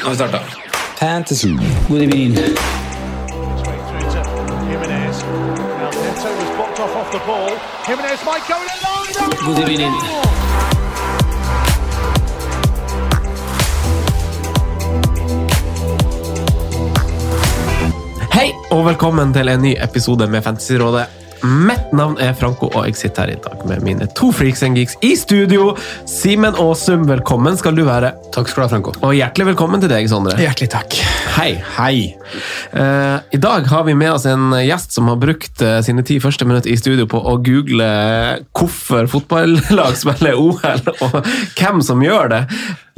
Nå har vi starta. Fantasy. God evening. God evening. Hei og velkommen til en ny episode med Fantasyrådet. Mitt navn er Franco, og jeg sitter her i dag med mine to freaks and geeks i studio. Simen Aasum, velkommen skal du være. Takk skal du ha, Franco. Og hjertelig velkommen til deg, Sondre. Hjertelig takk. Hei. Hei. Uh, I dag har vi med oss en gjest som har brukt uh, sine ti første minutter i studio på å google hvorfor fotballag spiller OL, og hvem som gjør det.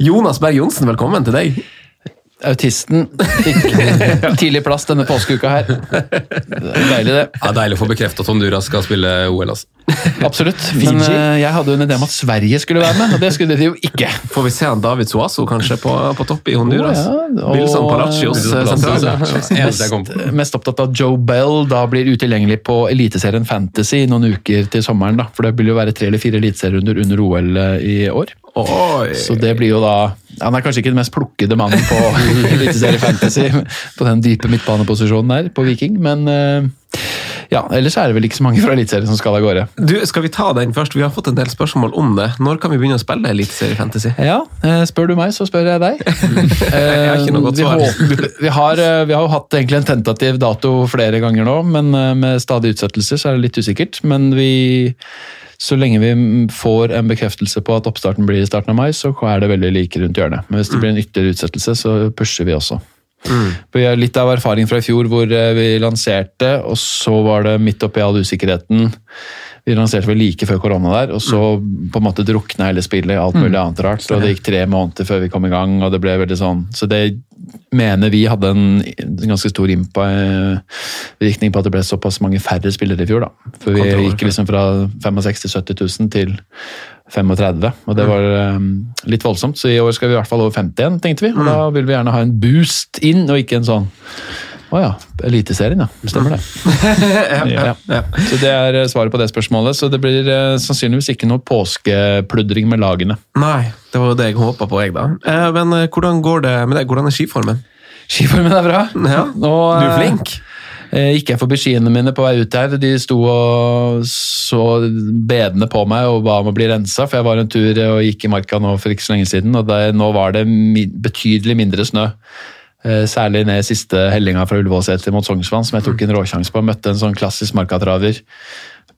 Jonas Berg Johnsen, velkommen til deg. Autisten fikk tidlig plass denne påskeuka her. Er Deilig, det. Ja, Deilig å få bekreftet at Honduras skal spille OL. altså. Absolutt. Men eh, jeg hadde jo en idé om at Sverige skulle være med, og det skulle de jo ikke. Får vi se han David Suazo kanskje på, på topp i Honduras? Oh, ja, og- Wilson Palacios eh. Mest, mest opptatt av Joe Bell da blir utilgjengelig på Eliteserien Fantasy noen uker til sommeren. da, For det vil jo være tre eller fire eliteserierunder under OL i år. Oi. Så det blir jo da Han er kanskje ikke den mest plukkede mannen på Eliteserie Fantasy på den dype midtbaneposisjonen der på Viking, men eh, ja, ellers er det vel ikke så mange fra Eliteserien som skal av gårde. Du, Skal vi ta den først? Vi har fått en del spørsmål om det. Når kan vi begynne å spille Eliteserie Fantasy? Ja, eh, spør du meg, så spør jeg deg. Jeg har ikke noe godt svar. vi, har, eh, vi har jo hatt egentlig en tentativ dato flere ganger nå, men eh, med stadig utsettelser så er det litt usikkert. Men vi, så lenge vi mm, får en bekreftelse på at oppstarten blir i starten av mai, så er det veldig like rundt hjørnet. Men hvis det blir en ytterligere utsettelse, så pusher vi også. Mm. Vi har litt av erfaring fra i fjor hvor eh, vi lanserte, og så var det midt oppi all usikkerheten. Vi lanserte vel like før korona der, og så på en måte drukna hele spillet i alt mulig annet rart. Og det gikk tre måneder før vi kom i gang, og det ble veldig sånn. Så det mener vi hadde en ganske stor innvirkning på at det ble såpass mange færre spillere i fjor. da. For vi gikk liksom fra 65 000-70 000 til 35 og det var um, litt voldsomt. Så i år skal vi i hvert fall over 50 igjen, tenkte vi. Og da vil vi gjerne ha en boost inn, og ikke en sånn å ja, Eliteserien, ja. Stemmer det. ja. Så det er eh, svaret på det spørsmålet. Så det blir eh, sannsynligvis ikke noe påskepludring med lagene. Nei, det var jo det jeg håpa på, jeg, da. Eh, men eh, hvordan går det med deg? Hvordan er skiformen? Skiformen er bra. Ja, Nå, Du er flink. Gikk jeg forbi skiene mine på vei ut her. De sto og så bedende på meg og ba om å bli rensa, for jeg var en tur og gikk i marka nå for ikke så lenge siden, og det, nå var det betydelig mindre snø. Eh, Særlig ned siste hellinga fra Ullevålseter mot Sognsvann, som jeg tok en råsjanse på. Møtte en sånn klassisk markatraver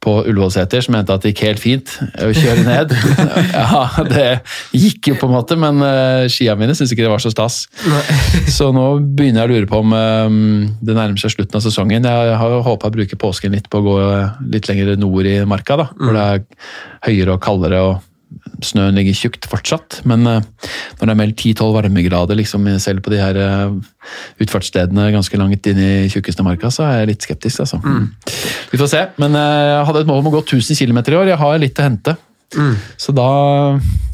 på Ullevålseter som mente at det gikk helt fint å kjøre ned. ja, det gikk jo på en måte, men uh, skia mine syntes ikke det var så stas. Så nå begynner jeg å lure på om eh, det nærmer seg slutten av sesongen. Jeg har jo håpa å bruke påsken litt på å gå litt lenger nord i marka, da, hvor det er høyere og kaldere. og Snøen ligger tjukt fortsatt, men eh, når det er meldt 10-12 varmegrader liksom, selv på de her eh, utfartsstedene ganske langt inn i tjukkeste marka, så er jeg litt skeptisk. Altså. Vi får se, men eh, jeg hadde et mål om å gå 1000 km i år. Jeg har litt å hente. Så da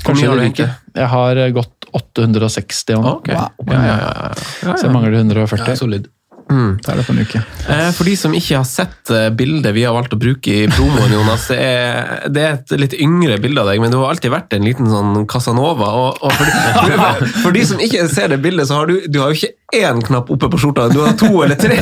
Hvor mye har du det. Jeg har gått 860 nå. Ok. Ja, ja, ja, ja. Så jeg mangler 140. solid. Det er det på en uke. Eh, For de som ikke har sett eh, bildet vi har valgt å bruke i promoen, Jonas, det er, det er et litt yngre bilde av deg, men du har alltid vært en liten sånn Casanova. Og, og for, de, for, for de som ikke ser det bildet, så har du, du har jo ikke én knapp oppe på skjorta, du har to eller tre.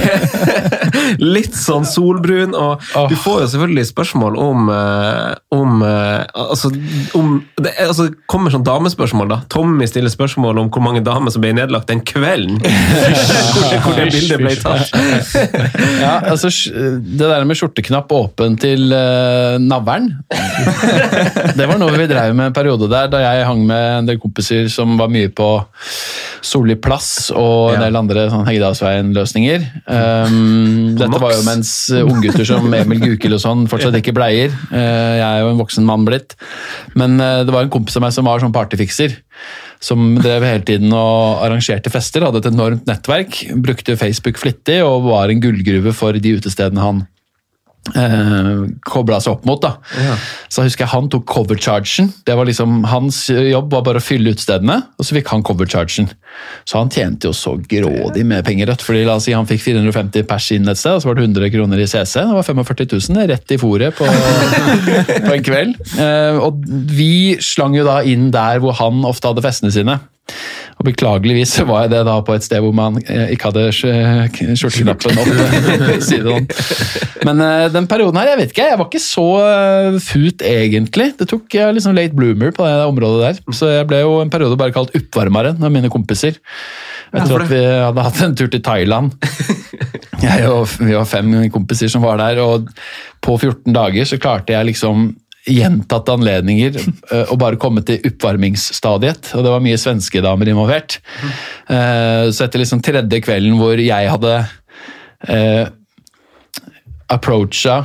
Litt sånn solbrun, og du får jo selvfølgelig spørsmål om eh, om, altså, om det altså, kommer sånn damespørsmål, da. Tommy stiller spørsmål om hvor mange damer som ble nedlagt den kvelden hvor, hvor det bildet ble Ja, altså Det der med skjorteknapp åpen til uh, navlen Det var noe vi drev med en periode der, da jeg hang med en del kompiser som var mye på Solli plass og en del andre sånn Hegdalsveien-løsninger. Um, dette var jo mens unggutter som Emil Gukild og sånn fortsatt ikke bleier. Uh, jeg er jo en voksen mann blitt. Men uh, det var en kompis av meg som var sånn partyfikser. Som drev hele tiden og arrangerte fester, hadde et enormt nettverk. Brukte Facebook flittig og var en gullgruve for de utestedene han eh, kobla seg opp mot. da. Så jeg husker han tok coverchargen. Det var liksom, Hans jobb var bare å fylle utestedene, og så fikk han coverchargen. Så han tjente jo så grådig med penger. fordi la oss si Han fikk 450 pers inn et sted, og så var det 100 kroner i CC. Det var 45 000 rett i fòret på, på en kveld. Eh, og vi slang jo da inn der hvor han ofte hadde festene sine. Og Beklageligvis var jeg det da på et sted hvor man eh, ikke hadde skj- skjorteknappen opp. sånn. Men eh, den perioden her, jeg vet ikke, jeg var ikke så eh, fut egentlig. Det tok jeg liksom late bloomer på det området der. Så jeg ble jo en periode bare kalt oppvarmeren av mine kompiser. Etter at vi hadde hatt en tur til Thailand. Jeg og vi var fem kompiser som var der, og på 14 dager så klarte jeg liksom gjentatte anledninger og å bare komme til oppvarmingsstadiet. Og det var mye svenske damer involvert. Eh, Så etter liksom tredje kvelden hvor jeg hadde eh, approacha,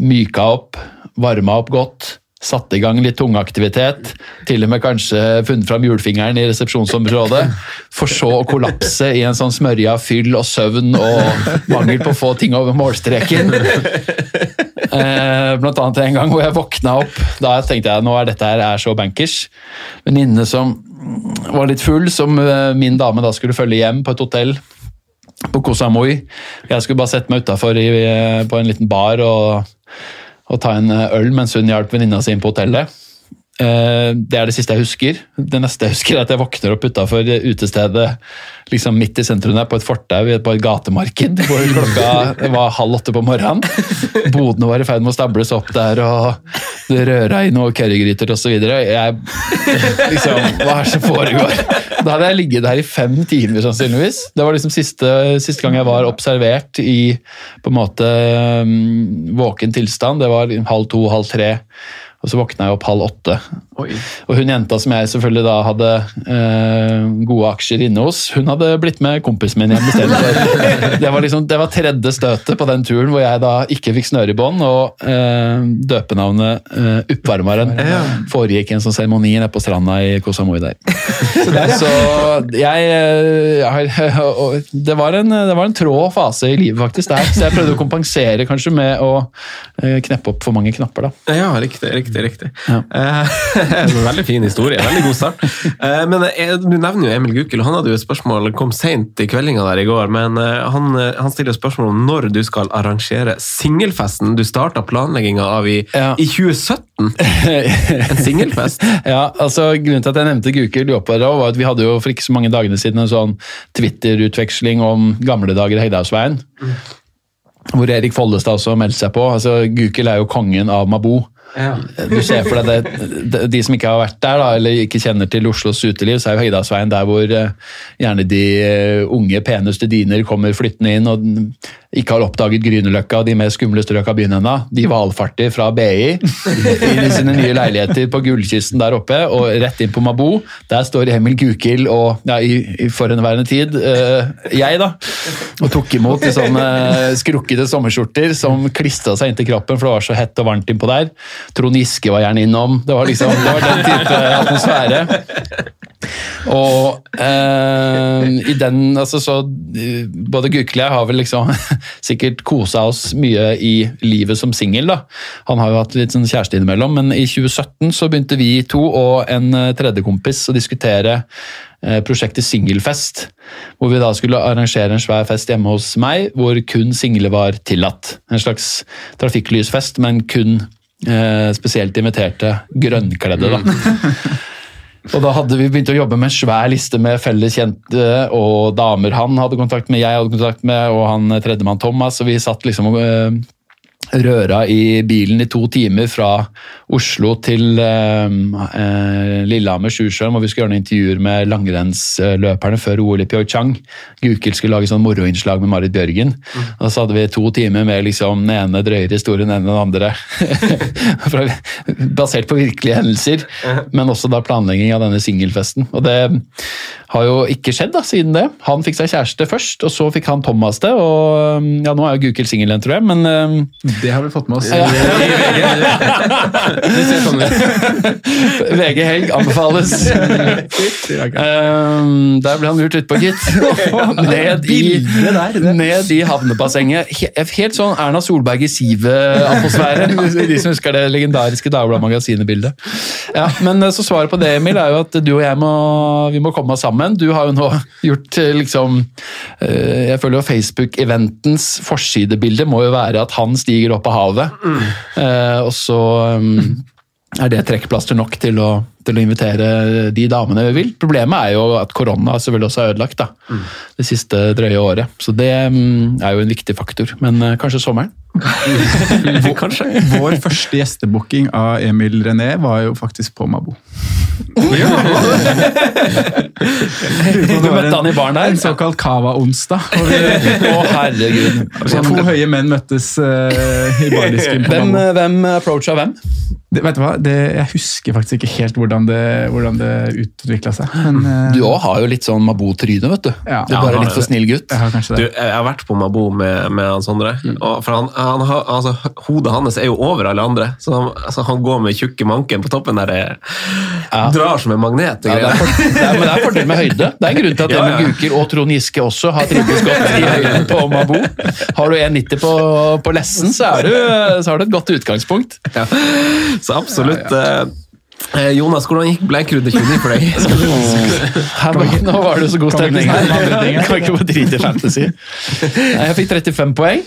myka opp, varma opp godt, satte i gang litt tungaktivitet. til og med kanskje funnet fram julefingeren i resepsjonsområdet, for så å kollapse i en sånn smørja fyll og søvn og mangel på å få ting over målstreken. Eh, blant annet en gang hvor jeg våkna opp. Da tenkte jeg nå er dette her er så bankers. Venninne som var litt full, som eh, min dame da skulle følge hjem på et hotell på Koh Samui. Jeg skulle bare sette meg utafor på en liten bar og, og ta en øl mens hun hjalp venninna si inn på hotellet. Eh, Det er det siste jeg husker. Det neste jeg husker er at jeg våkner opp utafor utestedet liksom midt i sentrum der, på et fortau på et gatemarked, hvor klokka var halv åtte på morgenen. Bodene var i ferd med å stables opp der, og det og currygryter osv. Jeg liksom Hva er det som foregår? Da hadde jeg ligget der i fem timer, sannsynligvis. Det var liksom siste, siste gang jeg var observert i på en måte um, våken tilstand. Det var halv to, halv tre. Og så våkna jeg opp halv åtte. Og hun jenta som jeg selvfølgelig da hadde eh, gode aksjer inne hos, hun hadde blitt med kompisen min hjem istedenfor. Det, var liksom, det var tredje støtet på den turen hvor jeg da ikke fikk snøre i bånd, og eh, døpenavnet eh, Oppvarmeren foregikk i en sånn seremoni nede på stranda i Koh Samui der. Så jeg jeg har og det, var en, det var en trå fase i livet faktisk der, så jeg prøvde å kompensere kanskje med å kneppe opp for mange knapper. da. Ja, riktig. riktig, riktig. Eh, en veldig fin historie. Veldig god start. Eh, men eh, Du nevner jo Emil Gukild. Han hadde jo et spørsmål, kom seint i kveldinga der i går. Men eh, han, eh, han stiller spørsmål om når du skal arrangere singelfesten du starta planlegginga av i, Ja. i 2017. En singelfest. Ja, altså Grunnen til at jeg nevnte Gukild var at vi hadde jo for ikke så mange dagene siden en sånn Twitter-utveksling om gamle dager i Hegdehaugsveien. Hvor Erik Follestad også meldte seg på. Altså, Gukild er jo kongen av Mabo. Du ser for deg det, De som ikke har vært der, da, eller ikke kjenner til Oslos uteliv, så er jo Høydalsveien der hvor eh, gjerne de eh, unge, pene studiner kommer flyttende inn og ikke har oppdaget Grünerløkka og de mer skumle strøk byen ennå. De valfarter fra BI inn i sine nye leiligheter på Gullkysten der oppe, og rett inn på Mabo. Der står Emil Gukild og, ja, i, i forhenværende tid, uh, jeg, da, og tok imot i sånne skrukkede sommerskjorter som klistra seg inntil kroppen, for det var så hett og varmt innpå der. Trond Giske var gjerne innom. Det var liksom, det var den type atmosfære. Og eh, i den, altså så Både Gukle og jeg har vel liksom sikkert kosa oss mye i livet som singel. da. Han har jo hatt litt sånn kjæreste innimellom, men i 2017 så begynte vi to og en eh, tredje kompis å diskutere eh, prosjektet Singelfest. Hvor vi da skulle arrangere en svær fest hjemme hos meg, hvor kun single var tillatt. En slags trafikklysfest, men kun eh, spesielt inviterte grønnkledde. da. Og da hadde vi begynt å jobbe med en svær liste med felles kjente og damer han hadde kontakt med, jeg hadde kontakt med, og han tredjemann Thomas, og vi satt liksom og eh, røra i bilen i to timer fra Oslo til eh, eh, Lillehammer Sjusjøen, hvor vi skulle gjøre noen intervjuer med langrennsløperne før OL i Pyeongchang. Gukild skulle lage sånn moroinnslag med Marit Bjørgen. Og så hadde vi to timer med liksom den ene drøyere historien enn den andre. Basert på virkelige hendelser, men også da planlegging av denne singelfesten. Og det har jo ikke skjedd da, siden det. Han fikk seg kjæreste først, og så fikk han Thomas det. Og ja, nå er jo Gukild singel igjen, tror jeg, men eh, Det har vi fått med oss. VG Helg anbefales. Um, der ble han lurt utpå, gitt. Ned i, ned i havnebassenget. Helt sånn Erna Solberg i Sive-atmosfære. De som husker det legendariske Dagbladet-magasinet-bildet. Ja, men eh, så svaret på det, Emil, er jo at du og jeg må, vi må komme oss sammen. Du har jo nå gjort eh, liksom eh, Jeg føler jo Facebook-eventens forsidebilde må jo være at han stiger opp av havet. Eh, og så um, er det trekkplaster nok til å, til å invitere de damene vi vil. Problemet er jo at korona selvfølgelig også er ødelagt da, det siste drøye året. Så det um, er jo en viktig faktor. Men uh, kanskje sommeren? Kanskje. Vår første gjestebooking av Emil René var jo faktisk på Mabo. Du møtte han i baren der? En såkalt Cava-onsdag. Å, herregud. Så to høye menn møttes uh, i bardisken på Hvem, Mabo. hvem approacha hvem? Det, vet du hva? Det, jeg husker faktisk ikke helt hvordan det, hvordan det utvikla seg. Men uh... Du òg har jo litt sånn Mabo-tryne, vet du. Ja. du er bare litt for snill gutt. jeg har Du, jeg har vært på Mabo med, med han Sondre. Mm. for han, han har, altså, hodet hans er jo over alle andre, så han, altså, han går med tjukke manken på toppen der. eh, Drar som en magnet. det Ja, det, er for, det, er, men det er fordel med høyde. Det er en grunn til at Ja, ja. Emil Gukild og Trond Giske også har trivdes godt i høyden på Mabo. Har du 1,90 på, på lessen, så, du, så har du et godt utgangspunkt. Ja. Så absolutt. eh, eh, Jonas, hvordan gikk Bleikrunde 29 for deg? Her, nå var det så god stemning her. Kan ikke bare drite i fantasy. Jeg fikk 35 poeng.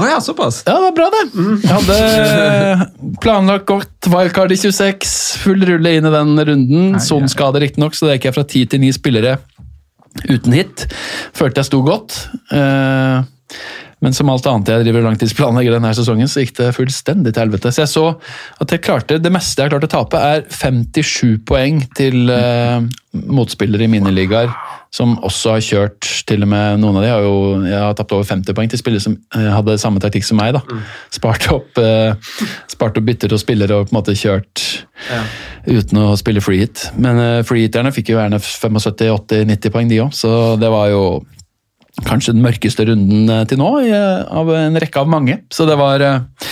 Å ja, såpass? Ja, det var bra, det. Jeg hadde planlagt godt wildcard i 26, full rulle inn i den runden. Sonskade riktignok, så det gikk jeg fra 10 til 9 spillere uten hit. Følte jeg sto godt. Eh, Men som alt annet jeg driver langtidsplanlegger denne sesongen, så gikk det fullstendig til helvete. Så jeg så at jeg klarte, det meste jeg har klart å tape, er 57 poeng til uh, motspillere i miniligaer. Som også har kjørt til og med Noen av de har jo jeg har tapt over 50 poeng til spillere som eh, hadde samme taktikk som meg. da. Spart opp, eh, spart opp bytter og spillere og på en måte kjørt uten å spille free hit. Men eh, free hitterne fikk jo gjerne 75-80-90 poeng, de òg. Så det var jo kanskje den mørkeste runden eh, til nå, i, eh, av en rekke av mange. Så det var eh,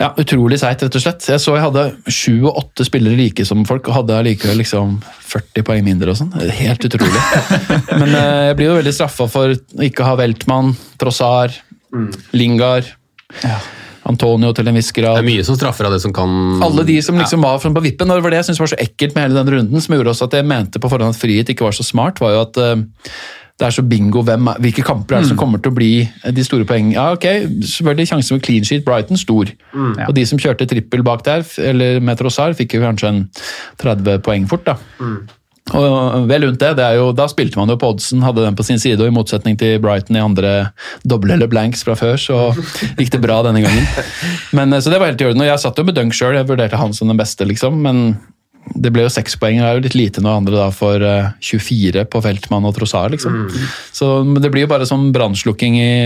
ja, utrolig seigt, rett og slett. Jeg så jeg hadde sju og åtte spillere like som folk, og hadde allikevel liksom 40 poeng mindre og sånn. Helt utrolig. Men jeg blir jo veldig straffa for å ikke ha Weltmann, Trossar, Lingard, Antonio til en viss grad. Det er mye som straffer av det som kan Alle de som liksom var sånn på vippen, og det var det jeg syntes var så ekkelt med hele den runden, som gjorde også at jeg mente på forhånd at frihet ikke var så smart, var jo at eh, det er så bingo hvem, er- hvilke kamper er det som kommer til å bli de store poengene. Ja, ok, selvfølgelig sjansen med clean sheet Brighton stor. Og de som kjørte trippel bak der, eller med Trossar, fikk jo kanskje en 30 poeng fort. da. Og vel rundt det, det er jo, Da spilte man jo på oddsen, hadde den på sin side, og i motsetning til Brighton i andre doble eller blanks fra før, så gikk det bra denne gangen. Men, eh, så det var helt i orden. Og jeg satt jo med Dunk sjøl, jeg vurderte han som den beste, liksom. men det ble jo seks poeng, det er jo litt lite når andre da får eh, 24 på Feltmann og Trossard, liksom. Så men det blir jo bare sånn brannslukking i,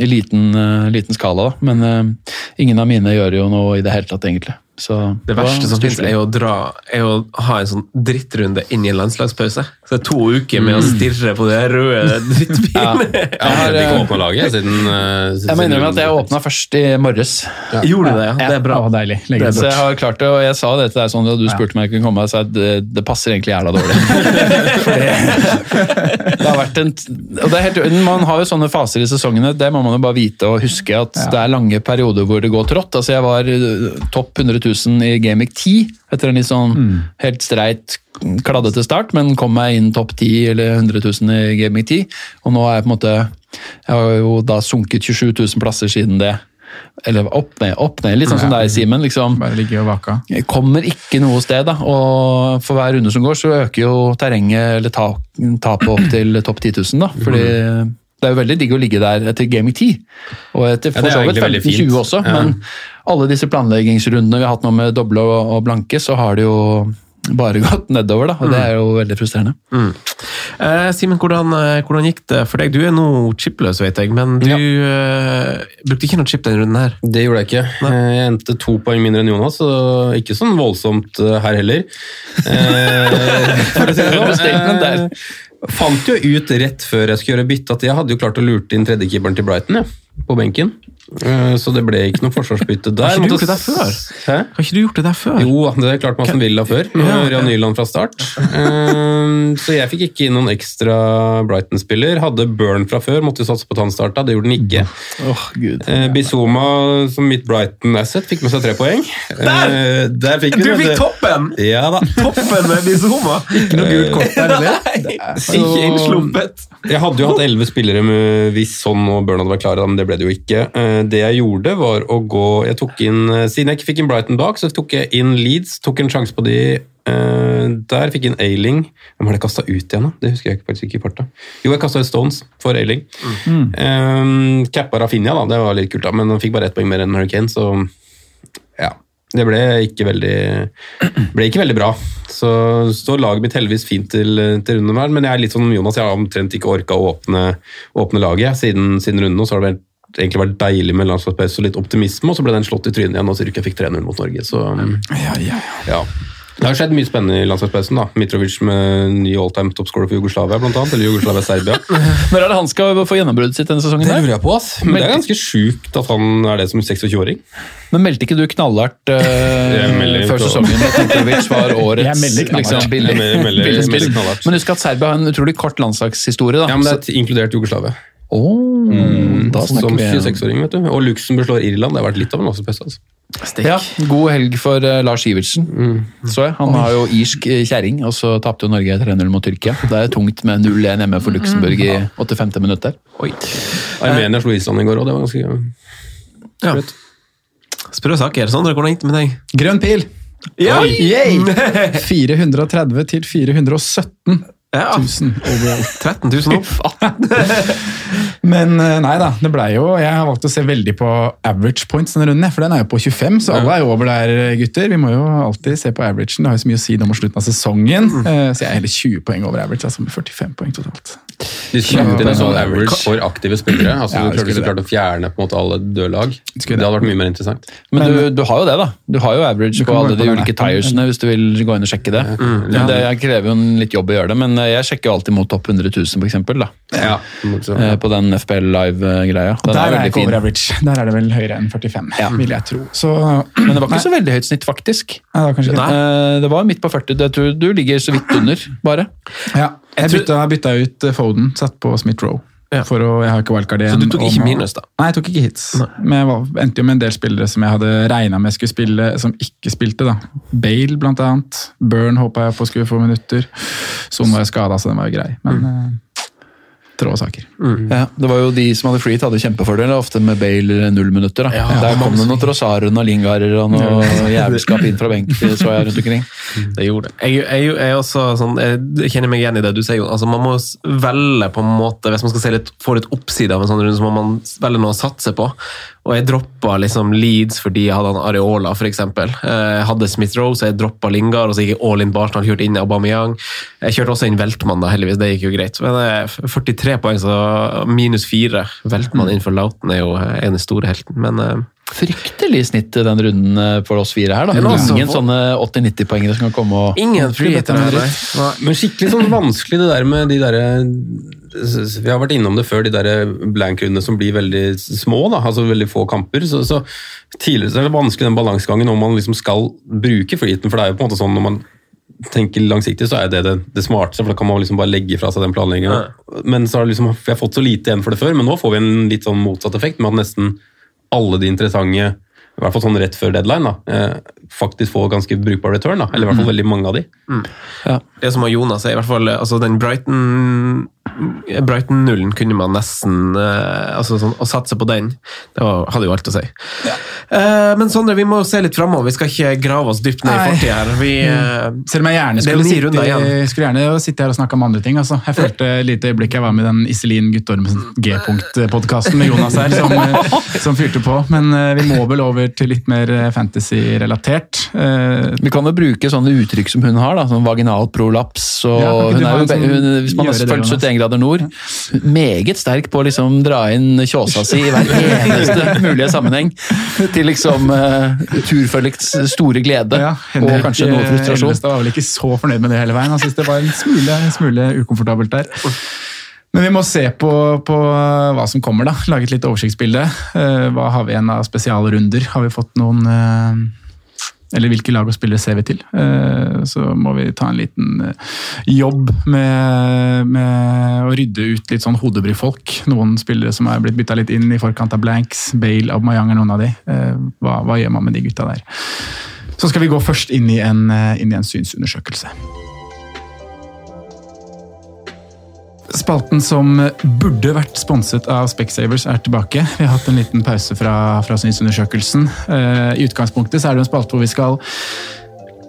i liten, uh, liten skala, da. Men uh, ingen av mine gjør jo noe i det hele tatt, egentlig. Så Det verste som finnes, er er å ha en sånn drittrunde inn i en landslagspause. Så det er to uker med å stirre på det røde drittbildet. Jeg har, ikke eh, åpna laget siden eh, Jeg må innrømme at jeg åpna først i morges. Gjorde du det? Ja, det er bra. Å, deilig. Legge Så jeg har klart det, og jeg sa det til deg sånn, at du spurte om jeg kunne komme, og jeg sa at det, det passer egentlig jævla dårlig. Det, det har vært en, og det er helt, Man har jo sånne faser i sesongene, det må man jo bare vite og huske at det er lange perioder hvor det går trått. Altså Jeg var eh, topp 100 000 i Gamic 10 etter en litt sånn helt streit kladdete start, men kom meg inn topp 10 eller 100 000 i Gamic 10. Og nå er jeg på en måte Jeg har jo da sunket 27 000 plasser siden det. Eller opp ned, opp ned. Litt sånn som deg, Simen. Liksom. Bare ligge og vaka. Kommer ikke noe sted, da. Og for hver runde som går, så øker jo terrenget eller ta- tapet opp til topp 10 000, da. Fordi Det er jo veldig digg å ligge der etter Gaming 10, og etter for det så vidt 15-20 også, Ja. men alle disse planleggingsrundene vi har hatt nå med doble og, blanke, så har det jo bare gått nedover, da, og det er jo veldig frustrerende. Eh, Simen, hvordan, eh, hvordan gikk det for deg? Du er nå chipløs, vet jeg, men du eh, brukte ikke noe chip denne runden her. Det gjorde jeg ikke. Nei. Jeg endte to poeng mindre enn Jonas, og ikke sånn voldsomt eh, her heller. Eh, For å si det sånn. Eh, Fant jo ut rett før jeg skulle gjøre bytte at jeg hadde jo klart å lurte inn tredjekeeperen til Brighton ja, på benken. Eh, Så det ble ikke noe forsvarsbytte der. Har ikke du gjort det der før? Hæ? Har ikke du gjort det der før? Jo, det er klart man som Villa før, med Ja, ja. Ørjan Nyland fra start. Ehm, Så jeg fikk ikke inn noen ekstra Brighton-spiller. Hadde Burn fra før, måtte jo satse på tannstarta, det gjorde den ikke. Oh, Gud. Bizoma, som mitt Brighton-asset fikk med seg tre poeng. Der! der fikk Du fikk toppen! Ja da. Toppen med Bizoma! Ikke noe gult kort der, eller? Ikke innsluppet. Jeg hadde jo hatt elleve spillere med, hvis sånn og Burn hadde vært klare, men det ble det jo ikke. Eh, Det jeg gjorde, var å gå jeg tok inn, eh, Siden jeg ikke fikk inn Brighton bak, så tok jeg inn Leeds. Tok en sjanse på de eh, der. Fikk jeg inn Ailing. Hvem har jeg kasta ut igjen, da? Det husker jeg faktisk ikke i farta. Jo, jeg kasta ut Stones for Ailing. Mm. Cappa Rafinha, da. Det var litt kult, da, men han fikk bare ett poeng mer enn Hurricane, så ja. Det ble ikke veldig, ble ikke veldig bra. Så står laget mitt heldigvis fint til, til runden men jeg er litt sånn som Jonas, jeg har omtrent ikke orka å åpne, åpne laget siden, siden runden, og så har det vært egentlig vært deilig med landslagspause og litt optimisme, og så ble den slått i trynet igjen, og Tyrkia fikk 3-0 mot Norge. Så Ja, ja. ja. Det har skjedd mye spennende i landslagspausen. da. Mitrovic med ny all-time toppscorer for Jugoslavia, blant annet. Eller Jugoslavia-Serbia. Når er det han skal få gjennombruddet sitt denne sesongen? Det her? lurer jeg på, ass. Men det er ganske sjukt at han er det som 26-åring. Men meldte ikke du knallhardt uh, før sesongen at Mitrovic var årets liksom, billig, billig. Men husk at Serbia har en utrolig kort landslagshistorie. da. Ja, men det Så- er inkludert Jugoslavia. Da snakker Som vi 26-åring, vet du. Og Luxembourg slår Irland. Det har vært litt av en landslagspause. Altså. Ja, God helg for uh, Lars Iversen. Så jeg. Han har jo irsk eh, kjerring, og så tapte jo Norge 3-0 mot Tyrkia. Det er tungt med 0-1 hjemme for Luxembourg i 85. minutt der. Armenia slo Island i går òg, det var ganske Ja. Sprø det sånn hvordan gikk det med deg? Grønn pil! Ja! 430 til 417 Ja, 1000 overall. 13 000 opp. Men eh, nei da, det blei jo Jeg har valgt å se veldig på average points denne runden, for den er jo på 25, så alle er jo over der, gutter. Vi må jo alltid se på averagen. Det har jo så mye å si nå mot slutten av sesongen. Mm. Så jeg er heller 20 poeng over average, altså med 45 poeng totalt. De kjøpte inn en sånn average for aktive spillere. Altså, Ja, du klarte klart å fjerne på en måte alle døde lag. Det det. hadde vært mye mer interessant. Men, du, du har jo det, da. Du har jo average på alle på de ulike tiresene hvis du vil gå inn og sjekke det. Men det krever jo en litt jobb å gjøre det, men eh, jeg sjekker jo alltid mot topp 100 000, for eksempel, da. Ja. Eh, På den FPL Live-greia. Der er er jeg veldig ikke fin. over average. Der er det vel høyere enn 45, vil jeg tro. Så Men det var ikke så veldig høyt snitt, faktisk. Nei, det var ikke det. Eh, var midt på 40. Jeg tror du ligger så vidt under, bare. Ja, jeg bytta, bytta ut eh, Foden, satt på Smith-Roe. Ja. For å, jeg har ikke wildcard igjen. Så du tok ikke minus, da? Nei, jeg tok ikke hits. Men jeg var, endte jo med en del spillere som jeg hadde regna med skulle spille, som ikke spilte. da. Bale, blant annet. Burn håpa jeg på skulle få minutter. Son var skada, så den var jo grei. Men mm. Trå saker. Ja, det var jo De som hadde freet, hadde kjempefordel, ofte med Bale null minutter. da. Der kom det noen Trossard og Lingarer og noe jævelskap inn fra benk. så jeg rundt omkring. Det gjorde det. Jeg, jeg, jeg, også sånn, jeg kjenner meg igjen i det du sier. Jon. Altså, man må velge på en måte, Hvis man skal se litt, få litt oppside av en sånn runde, så må man velge noe å satse på. Og jeg droppa liksom Leeds fordi jeg hadde han Areola, f.eks. Jeg hadde Smith Rowe, så jeg droppa Lingard, og så gikk jeg all in Barsenal, kjørte inn Aubameyang. Jeg kjørte også inn Veltmann, da, heldigvis. Det gikk jo greit. Men eh, 43 poeng, så minus 4. Veltmann innenfor Lauten er jo eh, en av store helten. Men eh, Fryktelig snitt i den runden eh, for oss fire her. da. Ja, altså, Ingen sånne 80-90-poengere som kan komme og ingen friheter. Men skikkelig sånn vanskelig det der med de derre Vi har vært innom det før, de der blank-rundene som blir veldig små, da, altså veldig få kamper. Så, så tidligere så er det vanskelig den balansegangen om man liksom skal bruke flyten. for det er jo på en måte sånn når man tenker langsiktig, så er det det, det smarteste, for da kan man liksom bare legge fra seg den planleggingen. Men så har liksom, vi har fått så lite igjen for det før, men nå får vi en litt sånn motsatt effekt med at nesten alle de interessante i hvert fall sånn rett før deadline, da, eh, faktisk får ganske brukbar return. da, Eller i hvert fall veldig mange av de. ja. Det som har Jonas er i hvert fall altså den Brighton Brighton-nullen kunne man nesten eh, altså sånn, Å satse på den, det var, hadde jo alt å si. Eh, men Sondre, vi må se litt framover. Vi skal ikke grave oss dypt ned i Nei. fortida her. Vi, mm. Selv om jeg gjerne er skulle, sitte, runder skulle gjerne sitte her og snakke om andre ting. Altså. Jeg følte et lite øyeblikk jeg var med i den Iselin Guttormsen G-punkt-podkasten med Jonas her, som, eh, som fyrte på. Men eh, vi må vel over til litt mer fantasy-relatert. Eh, Vi kan jo bruke sånne uttrykk som hun har, da, som vaginal prolaps. Og Ja, hun er jo, sånn- hun, hvis man har følt seg? 71 grader nord, meget sterk på å liksom dra inn kjåsa si i hver eneste mulige sammenheng. Til liksom uh, turfølgets store glede, ja, og kanskje noe eh, frustrasjon. Elvestad var vel ikke så fornøyd med det hele veien. Han syntes det var en smule, en smule ukomfortabelt der. Men vi må se på, på hva som kommer, da. Lage et litt oversiktsbilde. Eh, Hva har vi igjen av spesialrunder? Har vi fått noen eh, Eller hvilke lag og spillere ser vi til? Eh, Så må vi ta en liten eh, jobb med, med å rydde ut litt sånn hodebryfolk. Noen spillere som er blitt bytta litt inn i forkant av blanks. Bale, Aubameyang er noen av de. Eh, Hva, hva gjør man med de gutta der? Så skal vi gå først inn i en, inn i en synsundersøkelse. Spalten som burde vært sponset av Specsavers er tilbake. Vi har hatt en liten pause fra, fra synsundersøkelsen. Eh, I utgangspunktet er det en spalte hvor vi skal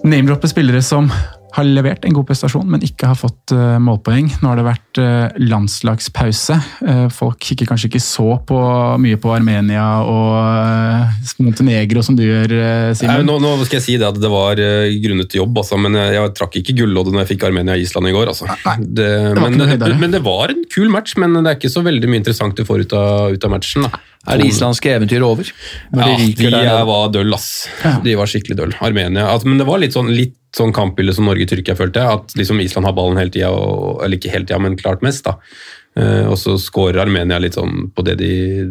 name-droppe spillere som har levert en god prestasjon, men ikke har fått eh, målpoeng. Nå har det vært eh, landslagspause. Eh, folk kikker kanskje ikke så på, mye på Armenia og Montenegro som du gjør, Simen. nå, nå skal jeg si det at det var grunnet jobb, altså, men jeg, jeg trakk ikke gulloddet når jeg fikk Armenia og Island i går. Altså. Det, det men, men det var en kul match, men det er ikke så veldig mye interessant du får ut av, ut av matchen. Da. Er det islandske eventyret over? Ja, de de der var døll, ass. De var skikkelig døll. Armenia. Altså, men det var litt sånn, litt sånn kampbilde som Norge-Tyrkia, følte jeg. At liksom Island har ballen hele tida, eller ikke hele tida, men klart mest. da. Eh, og så scorer Armenia litt sånn på det de,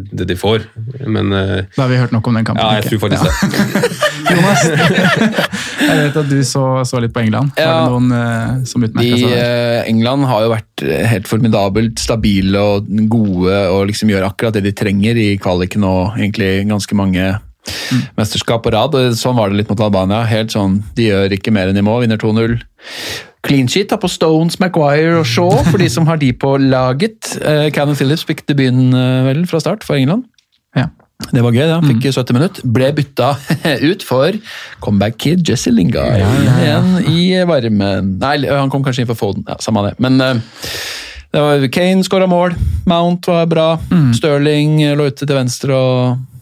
det de får. Men eh, Da har vi hørt nok om den kampen. ja, jeg tror faktisk det. Jonas, jeg vet at du så, så litt på England. Var Ja. det noen uh, som utmerka seg der? England har jo vært helt formidabelt stabile og gode og liksom gjør akkurat det de trenger i kvaliken og egentlig ganske mange mesterskap på rad. og Sånn var det litt mot Albania. Helt sånn, De gjør ikke mer enn de må, vinner 2-0. Clean sheet da på Stones, Maguire og Shaw, for de som har de på laget. Uh, Cannon Phillips fikk debuten uh, vel fra start for England. Ja. Det var gøy, han Fikk 70 minutter. Ble bytta ut for comeback kid Jesse Lingard. Igjen i varme... Nei, han kom kanskje inn for Foden. Ja, Samme det. Men uh, det var Kane skåra mål. Mount var bra. Stirling lå ute til venstre og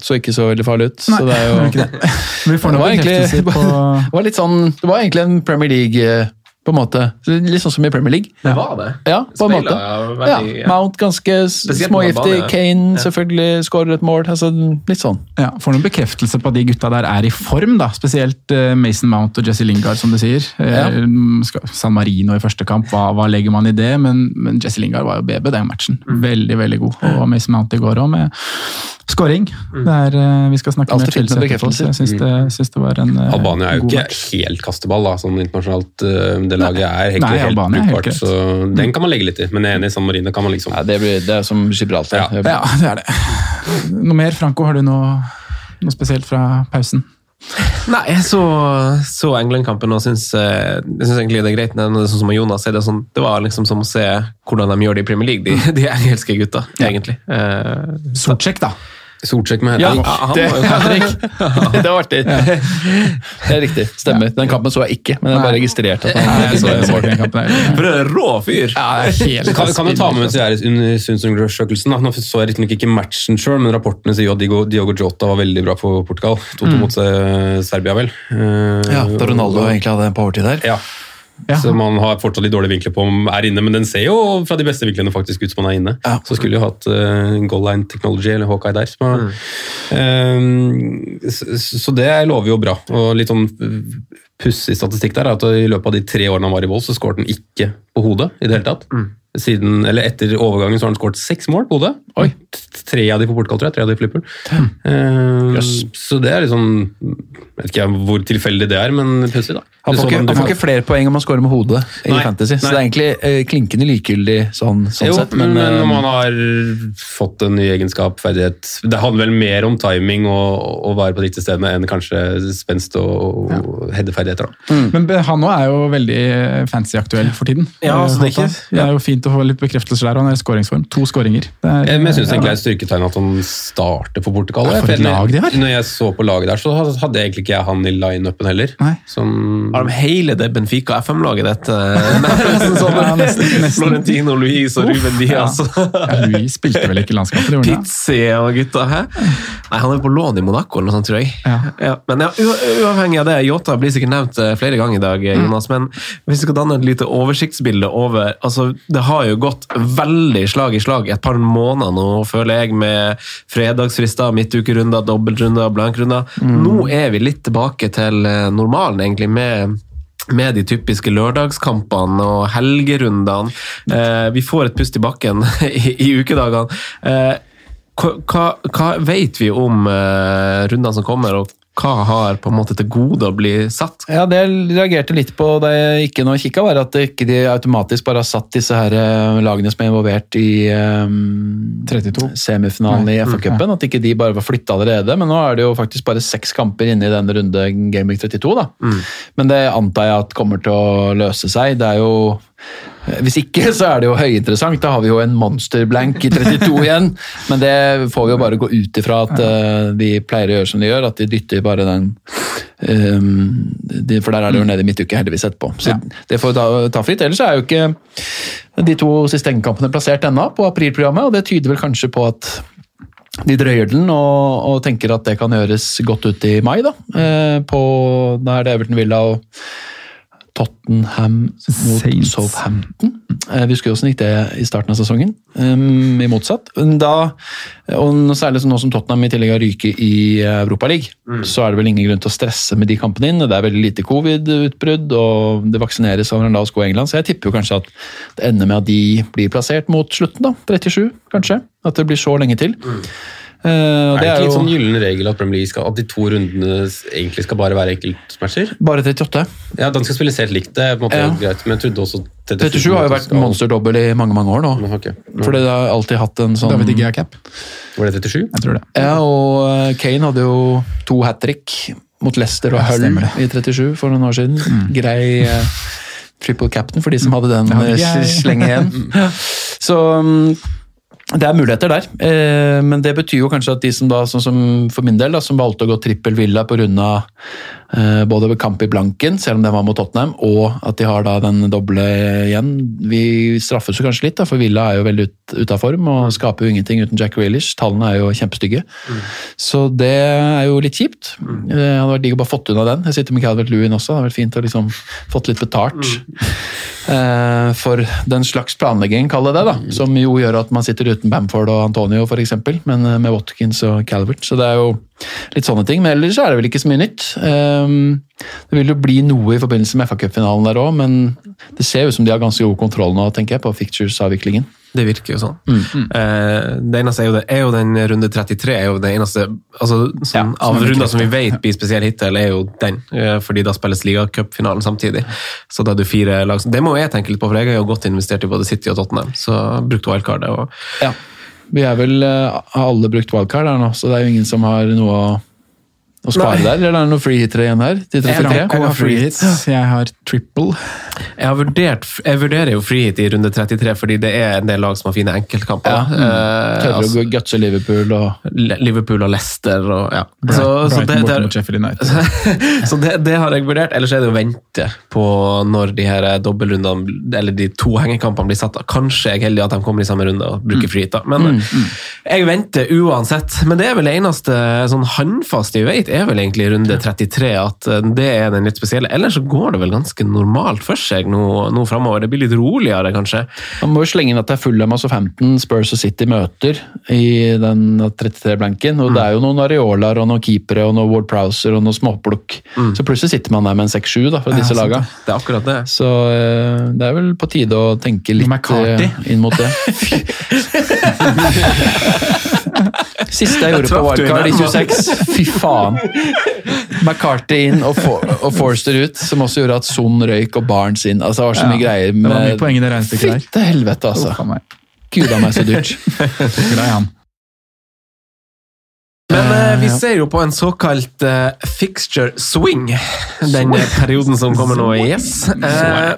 så ikke så veldig farlig ut. Nei, så det er jo det det. Vi får det var, egentlig, på det var litt sånn Det var egentlig en Premier League eh, på en måte. Litt sånn som i Premier League. Det var det. Ja, på en måte. Ja, veldig- ja. Mount ganske smågiftig. Kane Ja. selvfølgelig skårer et mål. Altså, litt sånn. Ja, Får noen bekreftelse på at de gutta der er i form, da. Spesielt eh, Mason Mount og Jesse Lingard, som du sier. Eh, Ja. San Marino i første kamp, hva, hva legger man i det? Men, men Jesse Lingard var jo BB den matchen. Mm. Veldig, veldig god. Og Mason Mount i går òg, med scoring. Det er, eh, vi skal snakke fint med Chelsea etterpå, jeg syns det, syns det var en Albania er jo god ikke match. helt kasteball, da, sånn internasjonalt. Det laget er egentlig Nei, helt Albania er helt så den kan man legge litt i. Men jeg er enig, i San Marino kan man liksom Ja, det, blir, det er som Gibraltar. Ja. Ja, det er det. Noe mer, Franco? Har du noe, noe spesielt fra pausen? Nei, jeg så, så England-kampen og syns, eh, jeg syns egentlig det er greit. Når det er sånn som Jonas sier, det, er sånn, det var liksom som å se hvordan de gjør det i Premier League, de, de engelske gutta, egentlig. Eh, Sortsjekk, da. Solsjekk med ja, Henrik. han Det, var jo Henrik. det var artig. Det er riktig. Stemmer. Den kampen så jeg ikke, men jeg bare registrerte at han så, jeg så den kampen. For en rå fyr! Ja, helt kan, kan jo ta med synsundersøkelsen. Nå så jeg riktignok ikke matchen sjøl, men rapportene sier jo at Diogo, Diogo Jota var veldig bra for Portugal. 2-2 mot eh, Serbia, vel. Eh, Ja, da Ronaldo egentlig hadde en powertid der. Ja. Ja. Så man har fortsatt litt dårlige vinkler på om er inne, men den ser jo fra de beste vinklene faktisk ut som man er inne. Ja. Så skulle jo hatt uh, Goal Line Technology eller Hawkeye der. Så, mm. Eh, så, så det lover jo bra. Og litt sånn pussig statistikk der er at i løpet av de tre årene han var i Vold, så skåret han ikke på hodet i det hele tatt. Siden, eller Etter overgangen så har han skåret seks mål på hodet. Oi. Tre av de på portkall, tror jeg. Tre av de flipper. Liverpool. Eh, Yes. Så det er liksom Jeg vet ikke hvor tilfeldig det er, men pussig, da. Han får, ikke, han får ikke flere poeng om han scorer med hodet i Nei, Fantasy, så nei. det er egentlig uh, klinkende likegyldig sånn, sånn jo, sett. men, Men, om han har fått en ny egenskap, ferdighet Det handler vel mer om timing og å være på riktig stedene enn kanskje spenst og, og headeferdigheter. da. Men han òg er jo veldig fancy-aktuell for tiden. Ja, altså, det er ikke- Det er jo fint Fint å få litt bekreftelse der. Han er i skåringsform. To skåringer. Det er- Eh, Men jeg syns egentlig det er et styrketegn at han starter for Portugal. Ja, for et lag de har. Når jeg så på laget der, så hadde egentlig ikke jeg han i line-upen heller. Nei. Som Har de hele det Benfica FM-laget dette? Sånn Ja, nesten- nesten. Florentino Luis og Ruben Diaz. Ja, Luis spilte vel ikke det? Pizzi og gutta. Hæ? Nei, han er på lån i Monaco eller noe sånt, tror jeg. Ja. men ja, uavhengig av det, Yota blir sikkert nevnt eh, flere ganger i dag, Jonas. Mm. Jonas. Men hvis vi skal danne et lite oversiktsbilde over altså, Det har jo gått veldig slag i slag et par måneder nå, føler jeg, med fredagsfrister, midtukerunder, dobbeltrunder, blankrunder. Mm. Nå er vi litt tilbake til eh, normalen, egentlig, med med de typiske lørdagskampene og helgerundene. Eh, vi får et pust i bakken i, i ukedagene. Eh, hva, hva vet vi om eh, rundene som kommer, og hva har på en måte til gode å bli satt? Ja, Det jeg reagerte litt på da jeg ikke nå kikka, var at det ikke de automatisk bare har satt disse her eh, lagene som er involvert i um, 32. semifinalen i FA-cupen. At ikke de bare var flytta allerede. Men nå er det jo faktisk bare seks kamper inne i denne runde Gaming 32. da. Men det antar jeg at kommer til å løse seg. Det er jo hvis ikke, så er det jo høyinteressant. Da har vi jo en monsterblank i 32 igjen. Men det får vi jo bare gå ut ifra at uh, de pleier å gjøre som de gjør, at de dytter bare den um, de, For der er det jo nede i midtuke heldigvis etterpå. Så det får vi ta, ta fritt. Ellers er jo ikke de to siste engkampene plassert ennå på aprilprogrammet, og det tyder vel kanskje på at de drøyer den og, og tenker at det kan gjøres godt ut i mai. Da, eh, på, da er det Everton Villa og Tottenham mot Saints. Southampton. Eh, Vi husker jo hvordan gikk det i starten av sesongen, um, i motsatt. Da, og særlig nå som Tottenham i tillegg har ryket i Europaligaen, så er det vel ingen grunn til å stresse med de kampene inn. Det er veldig lite covid-utbrudd, og det vaksineres over en lav sko i England, så jeg tipper jo kanskje at det ender med at de blir plassert mot slutten, da. 37, kanskje. At det blir så lenge til. Eh, og er det det ikke er litt jo sånn gyllen regel at Premier League skal, at de to rundene egentlig skal bare være enkeltmatcher? bare 38. Ja, Den skal spilles helt likt, det er på en måte Ja. greit, men jeg trodde også 37 har jo vært skal- monsterdobbel i mange mange år nå. Nå, okay. Nå- Fordi det har alltid hatt en sånn David Igea cap. Var det 37? Jeg tror det. Ja, og eh, Kane hadde jo to hat trick mot Leicester og Hull i 37 for noen år siden. Grei uh, triple captain for de som hadde den ikke slenge igjen. Så mm, det er muligheter der, eh, men det betyr jo kanskje at de som da, sånn som for min del, da, som valgte å gå trippel villa pga. Eh, både kamp i blanken, selv om den var mot Tottenham, og at de har da den doble igjen. Vi straffes jo kanskje litt, da, for Villa er jo veldig ut, ut av form og skaper jo ingenting uten Jack Grealish. Tallene er jo kjempestygge. Så det er jo litt kjipt. Mm. Det hadde vært digg å bare fått unna den. Jeg sitter med Calvert Lewin også, det hadde vært fint å liksom fått litt betalt. eh, For den slags planlegging, kall det det, da. Som jo gjør at man sitter uten Bamford og Antonio, f.eks., men eh, med Watkins og Calvert. Så det er jo litt sånne ting. Men ellers er det vel ikke så mye nytt. Eh, Det vil jo bli noe i forbindelse med FA-cupfinalen der òg, men det ser ut som de har ganske god kontroll nå, tenker jeg, på fictures-avviklingen. Det virker jo sånn. Mm. det eneste er jo, det, er jo den runde 33 er jo det eneste altså, sånn, Ja, Av er runder som vi vet blir spesiell hittil, er jo den. eh, fordi da spilles ligacupfinalen samtidig. Så da er du fire lag. Det må jeg tenke litt på, for jeg har jo godt investert i både City og Tottenham. Så brukte wildcardet. Og, Ja. Vi er vel eh, alle brukt wildcard her nå, så det er jo ingen som har noe å, å spare Nei. der. Eller er det noen free hitere igjen her? Til 33? Franco har free hits, jeg har triple. jeg, har vurdert, jeg vurderer jo frihit i runde 33, fordi det er en del lag som har fine enkeltkamper. Ja. Mm. Uh, altså, Gutse Liverpool og Liverpool og Leicester og ja. Så, så det, det, mot så det, det har jeg vurdert. Ellers er det å vente på når de her dobbeltrundene, eller de to hengekampene blir satt. av. Kanskje jeg er heldig at de kommer i samme runde og bruker frihet. da. Men jeg venter uansett. Men det er vel det eneste sånn håndfaste vi vet, er vel egentlig runde 33. At eh, det er den litt spesielle. Ellers så går det vel ganske normalt for seg nå, nå framover. Det blir litt roligere, kanskje. Man må jo slenge inn at det er Fulham og Southampton, Spurs og City møter i den 33-blanken. Og det er jo noen Areolaer og noen keepere og noen Ward Prowser og noen småplukk. Så plutselig sitter man der med en 6-7 da, fra Ja, disse lagene. laga. det. Det er akkurat det. Så eh, det er vel på tide å tenke litt McCarthy. eh, inn mot det. Siste jeg gjorde på traff wildcard i 26. Fy faen! McCarthy inn og, For og Forster ut, som også gjorde at Son røyk og Barnes inn. Altså, det var så mye Ja, greier det var mye poeng i det regnestykket der. Fytte helvete, altså. Uff meg. Gud a meg så dyrt. Han. Men eh, vi ser jo på en såkalt eh, fixture swing, den perioden som kommer nå. Yes. Eh,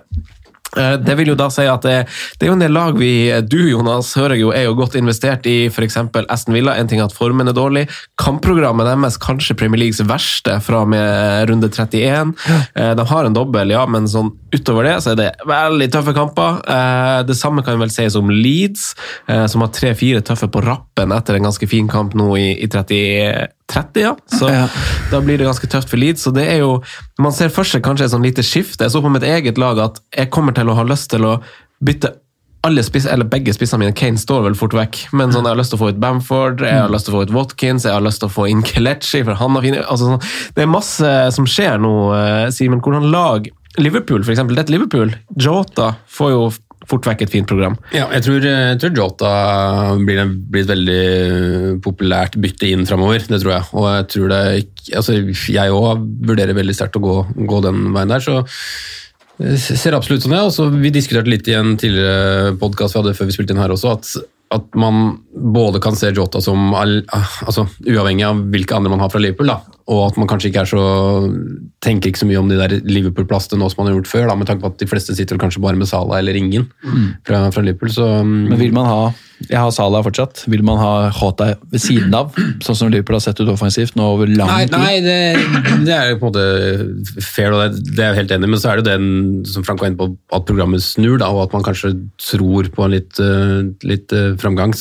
Det vil jo da si at det, det er jo en del lag vi, du Jonas, hører jo er jo godt investert i f.eks. Aston Villa. En ting at formen er dårlig. Kampprogrammet deres kanskje Premier Leagues verste fra og med runde 31. Eh, De har en dobbel, ja, men sånn utover det så er det veldig tøffe kamper. Eh, Det samme kan vel sies om Leeds, eh, som har tre-fire tøffe på rappen etter en ganske fin kamp nå i, i 30, 30, ja. Så Ja. da blir det ganske tøft for Leeds. Så det er jo, man ser først seg kanskje et sånn lite skifte. Jeg så på mitt eget lag at jeg kommer til å ha lyst til å bytte alle spiss, eller begge spissene mine. Kane står vel fort vekk, men sånn, jeg har lyst til å få ut Bamford, jeg har lyst til å få ut Watkins, jeg har lyst til å få inn Kelechi, for han har fine altså, sånn, Det er masse som skjer nå, eh, Simen. Hvordan lag Liverpool, for eksempel. Dette Liverpool, Jota, får jo fort vekk et fint program. Ja, jeg tror, jeg tror Jota blir, blir et veldig populært bytte inn framover. Det tror jeg. Og jeg tror det altså, Jeg òg vurderer veldig sterkt å gå, gå den veien der. så jeg ser absolutt sånn det. Ja. Vi diskuterte litt i en tidligere podkast vi hadde før vi spilte inn her også, at, at man både kan se Jota som all, altså, uavhengig av hvilke andre man har fra Liverpool, da, og at man kanskje ikke er så tenker ikke så mye om de der Liverpool-plassene nå som man har gjort før, da, med tanke på at de fleste sitter kanskje bare med Sala eller ingen fra, fra Liverpool. så... mm, Men vil man ha Jeg har Salah fortsatt. Vil man ha Hota ved siden av, sånn som Liverpool har sett ut offensivt nå over lang Nei, tid? nei det, det er jo på en måte fair, og det, er jeg helt enig men så er det jo den som Frank var inne på, at programmet snur, da, og at man kanskje tror på en litt, eh, litt eh, framgang.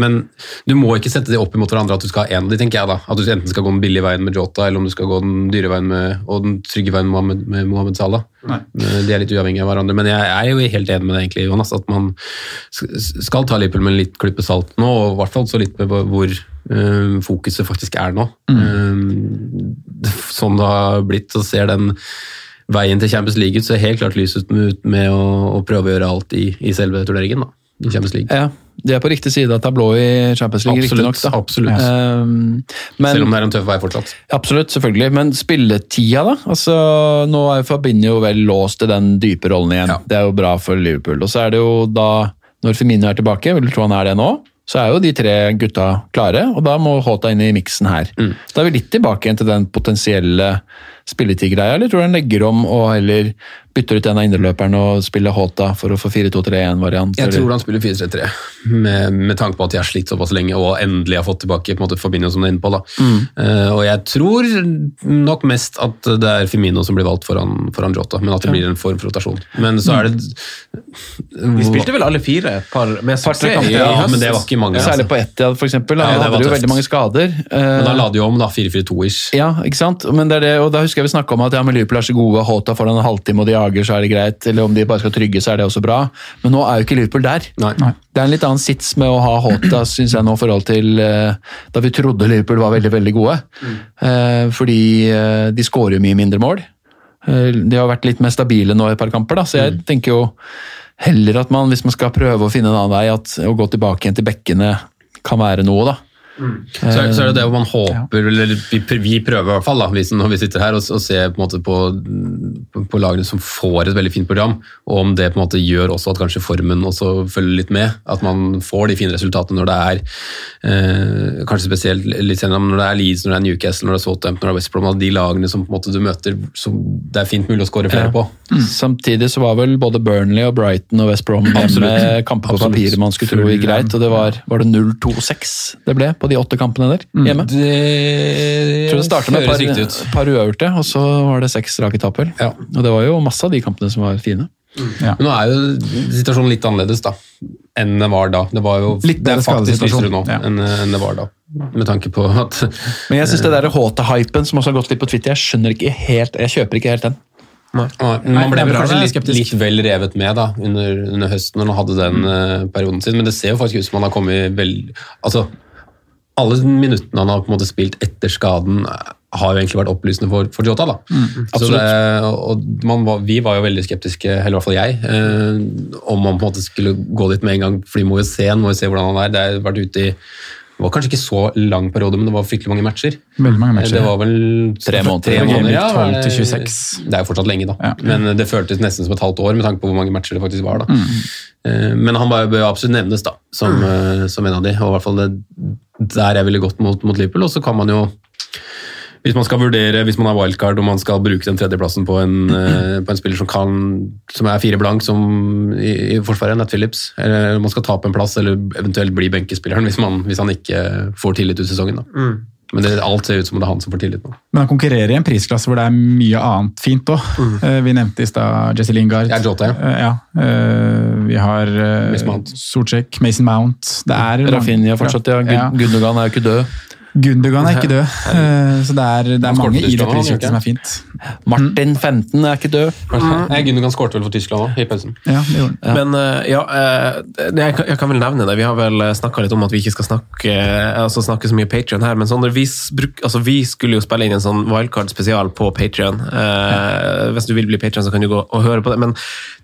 Men du må ikke sette det opp imot hverandre at du skal ha én av de, tenker jeg da. At du enten skal gå den billige veien med Jota, eller om du skal gå den dyre veien med, og den trygge veien med med Mohammed Salah. Eh, De er litt uavhengige av hverandre, men jeg er jo helt enig med deg egentlig, Jonas, at man skal ta Liverpool med en litt klype salt nå, og i hvert fall så litt med hvor eh, fokuset faktisk er nå. Mm. sånn det har blitt, så ser den veien til Champions League ut, så er helt klart lys ut med, med å, å prøve å gjøre alt i, i selve turneringen. da, i Champions League. Ja, de er på riktig side av tablået i Champions League, Absolutt, riktignok. da. absolutt. Um, men, Selv om det er en tøff vei fortsatt. Absolutt, selvfølgelig. Men spilletida, da? Altså, nå er Fabinho vel låst i den dype rollen igjen. Det er jo bra for Liverpool. Og så er det jo da, når Firmino er tilbake, vil du tro han er det nå, så er jo de tre gutta klare, og da må Håta inn i miksen her. Da er vi litt tilbake igjen til den potensielle spilletid-greia, eller tror du han legger om og heller bytter ut en av indreløperne og spiller Hota for å få 4-2-3-1-variant? Jeg tror han spiller 4-3-3, med, med tanke på at de har slitt såpass lenge og endelig har fått tilbake på en måte Fabinho som du er inne på. Da. Eh, og jeg tror nok mest at det er Firmino som blir valgt foran, foran Jota, men at det blir en form for rotasjon. Men så er det Vi spilte vel alle fire par med suksess i Ja, høst. men det var ikke mange. Særlig altså. på Etiad, for eksempel. Da Ja, hadde du jo veldig mange skader. Men da la de jo om, da. 4-4-2-ish. Ja, ikke sant? Men det er det, og da husker jeg vi snakka om at ja, Liverpool er så gode, Hota foran en halvtime og de jager, så er det greit. Eller om de bare skal trygge, så er det også bra. Men nå er jo ikke Liverpool der. Nei. Det er en litt annen sits med å ha Hota, syns jeg nå, i forhold til uh, da vi trodde Liverpool var veldig, veldig gode. Eh, fordi uh, de skårer jo mye mindre mål. De har vært litt mer stabile nå i et par kamper, da, så jeg tenker jo heller at man, hvis man skal prøve å finne en annen vei, at å gå tilbake igjen til bekkene kan være noe, da. Så, er- så er det det man håper, eller vi, vi prøver i hvert fall, da, vi, når vi sitter her, og, ser på, på, på, lagene som får et veldig fint program, og om det på en måte gjør også at kanskje formen også følger litt med. At man får de fine resultatene når det er eh, kanskje spesielt litt senere, når det er Leeds, når det er Newcastle, når det er Southampton, når det er West Brom, de lagene som på en måte du møter, som det er fint mulig å skåre flere Ja. på. Samtidig så var vel både Burnley og Brighton og West Brom hjemme Absolutt. kamper på papiret man skulle tro gikk greit, og det var, var det 0-2-6 det ble på de åtte kampene der hjemme. Det Jeg tror det startet med et par, par uavgjorte, og så var det seks rake tap. Ja. Og det var jo masse av de kampene som var fine. Men nå er jo situasjonen litt annerledes da, enn den var da. Det, var jo, Litt det er faktisk lysere nå ja. enn, enn det var da. Med tanke på at Men jeg syns det der HT-hypen som også har gått litt på Twitter, jeg skjønner ikke helt, jeg kjøper ikke helt den. man ble det kanskje litt, skeptisk. litt vel revet med da, under, under høsten når man hadde den uh, perioden sin, men det ser jo faktisk ut som man har kommet vel Altså, alle minuttene han har på en måte spilt etter skaden, eh, har jo egentlig vært opplysende for, for Jota. da. Så det, og man var, vi var jo veldig skeptiske, eller i hvert fall jeg, eh, om man på en måte skulle gå dit med en gang, for vi må jo se han, må jo se hvordan han er. Det har vært ute i det var kanskje ikke så lang periode, men det var fryktelig mange matcher. Veldig mange matcher. Det var vel Tre måneder. Tre måneder ja, 12 til det- 26. Det er jo fortsatt lenge, da. Ja. Men det føltes nesten som et halvt år med tanke på hvor mange matcher det faktisk var. da. Mm. Eh, Men han bare bør absolutt nevnes da, som, mm. som en av de, og i hvert fall det, der jeg ville gått mot, mot Liverpool. Og så kan man jo Hvis man skal vurdere, hvis man har wildcard og man skal bruke den tredjeplassen på en, eh, på en spiller som, kan, som er fire blank som i, i forsvaret, Nat Phillips, eller man skal tape en plass eller eventuelt bli benkespilleren hvis, man, hvis han ikke får tillit ut sesongen. Da. Men det, alt ser ut som det er han som får tillit nå. Men han konkurrerer i en prisklasse hvor det er mye annet fint òg. Vi nevnte i stad Jesse Lingard. Ja, Jota, ja. Eh, ja. Eh, Vi har eh, Mason Mount. Solcek, Mason Mount. Det er Rafinha fortsatt, ja. Ja. Gundogan er jo ikke død. Gundogan er ikke død, eh, så det er, det er mange i det for som er fint. Martin 15 er ikke død. Nei, Gundogan skårte vel for Tyskland òg, i pausen. Ja, det gjorde han. Men eh, ja, eh, jeg, kan- jeg kan vel nevne det. Vi har vel snakka litt om at vi ikke skal snakke, altså snakke så mye Patrion her, men Sondre, vi, bruk, altså, vi skulle jo spille inn en sånn wildcard-spesial på Patrion. hvis du vil bli Patrion, så kan du gå og høre på det. Men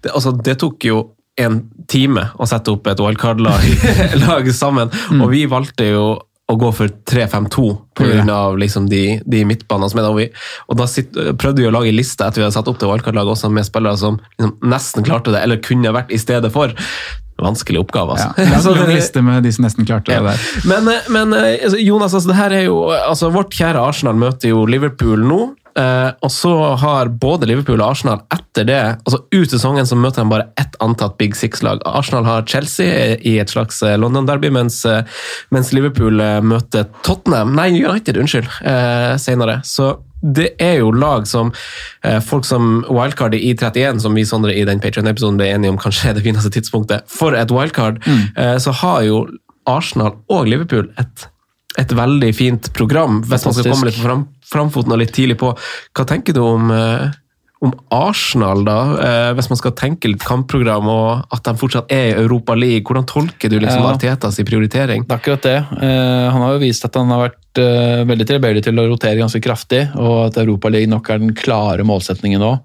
det, altså, det tok jo en time å sette opp et wildcard-lag lag sammen, og vi valgte jo å gå for 3-5-2 pga. av liksom de, de midtbanene som er der. Vi, og da sitt, prøvde vi å lage en liste etter vi hadde satt opp det wildcard-laget også med spillere som liksom nesten klarte det, eller kunne vært i stedet for. Vanskelig oppgave, altså. Ja, Så er det- liste med de som nesten klarte det der. men, eh, men eh, altså, Jonas, altså, det her er jo, altså, vårt kjære Arsenal møter jo Liverpool nå. Eh, og så har både Liverpool og Arsenal etter det, altså ut sesongen, så møter de bare ett antatt Big Six-lag. Arsenal har Chelsea i et slags eh, London-derby, mens, eh, mens Liverpool møter Tottenham, nei United, unnskyld, uh, senere. Så det er jo lag som uh, folk som wildcard i 31, som vi Sondre i den Patreon-episoden ble enige om kanskje er det fineste tidspunktet for et wildcard, eh, så har jo Arsenal og Liverpool et, et veldig fint program. Hvis man skal komme litt fram, framfoten og litt tidlig på. Hva tenker du om, eh, om Arsenal, da? Eh, hvis man skal tenke litt kampprogram og at de fortsatt er i Europa League, hvordan tolker du liksom Ja. Artetas prioritering? Det er akkurat det. Eh, han har jo vist at han har vært veldig tilbøyelig til å rotere ganske kraftig, og at Europa League nok er den klare målsetningen nå.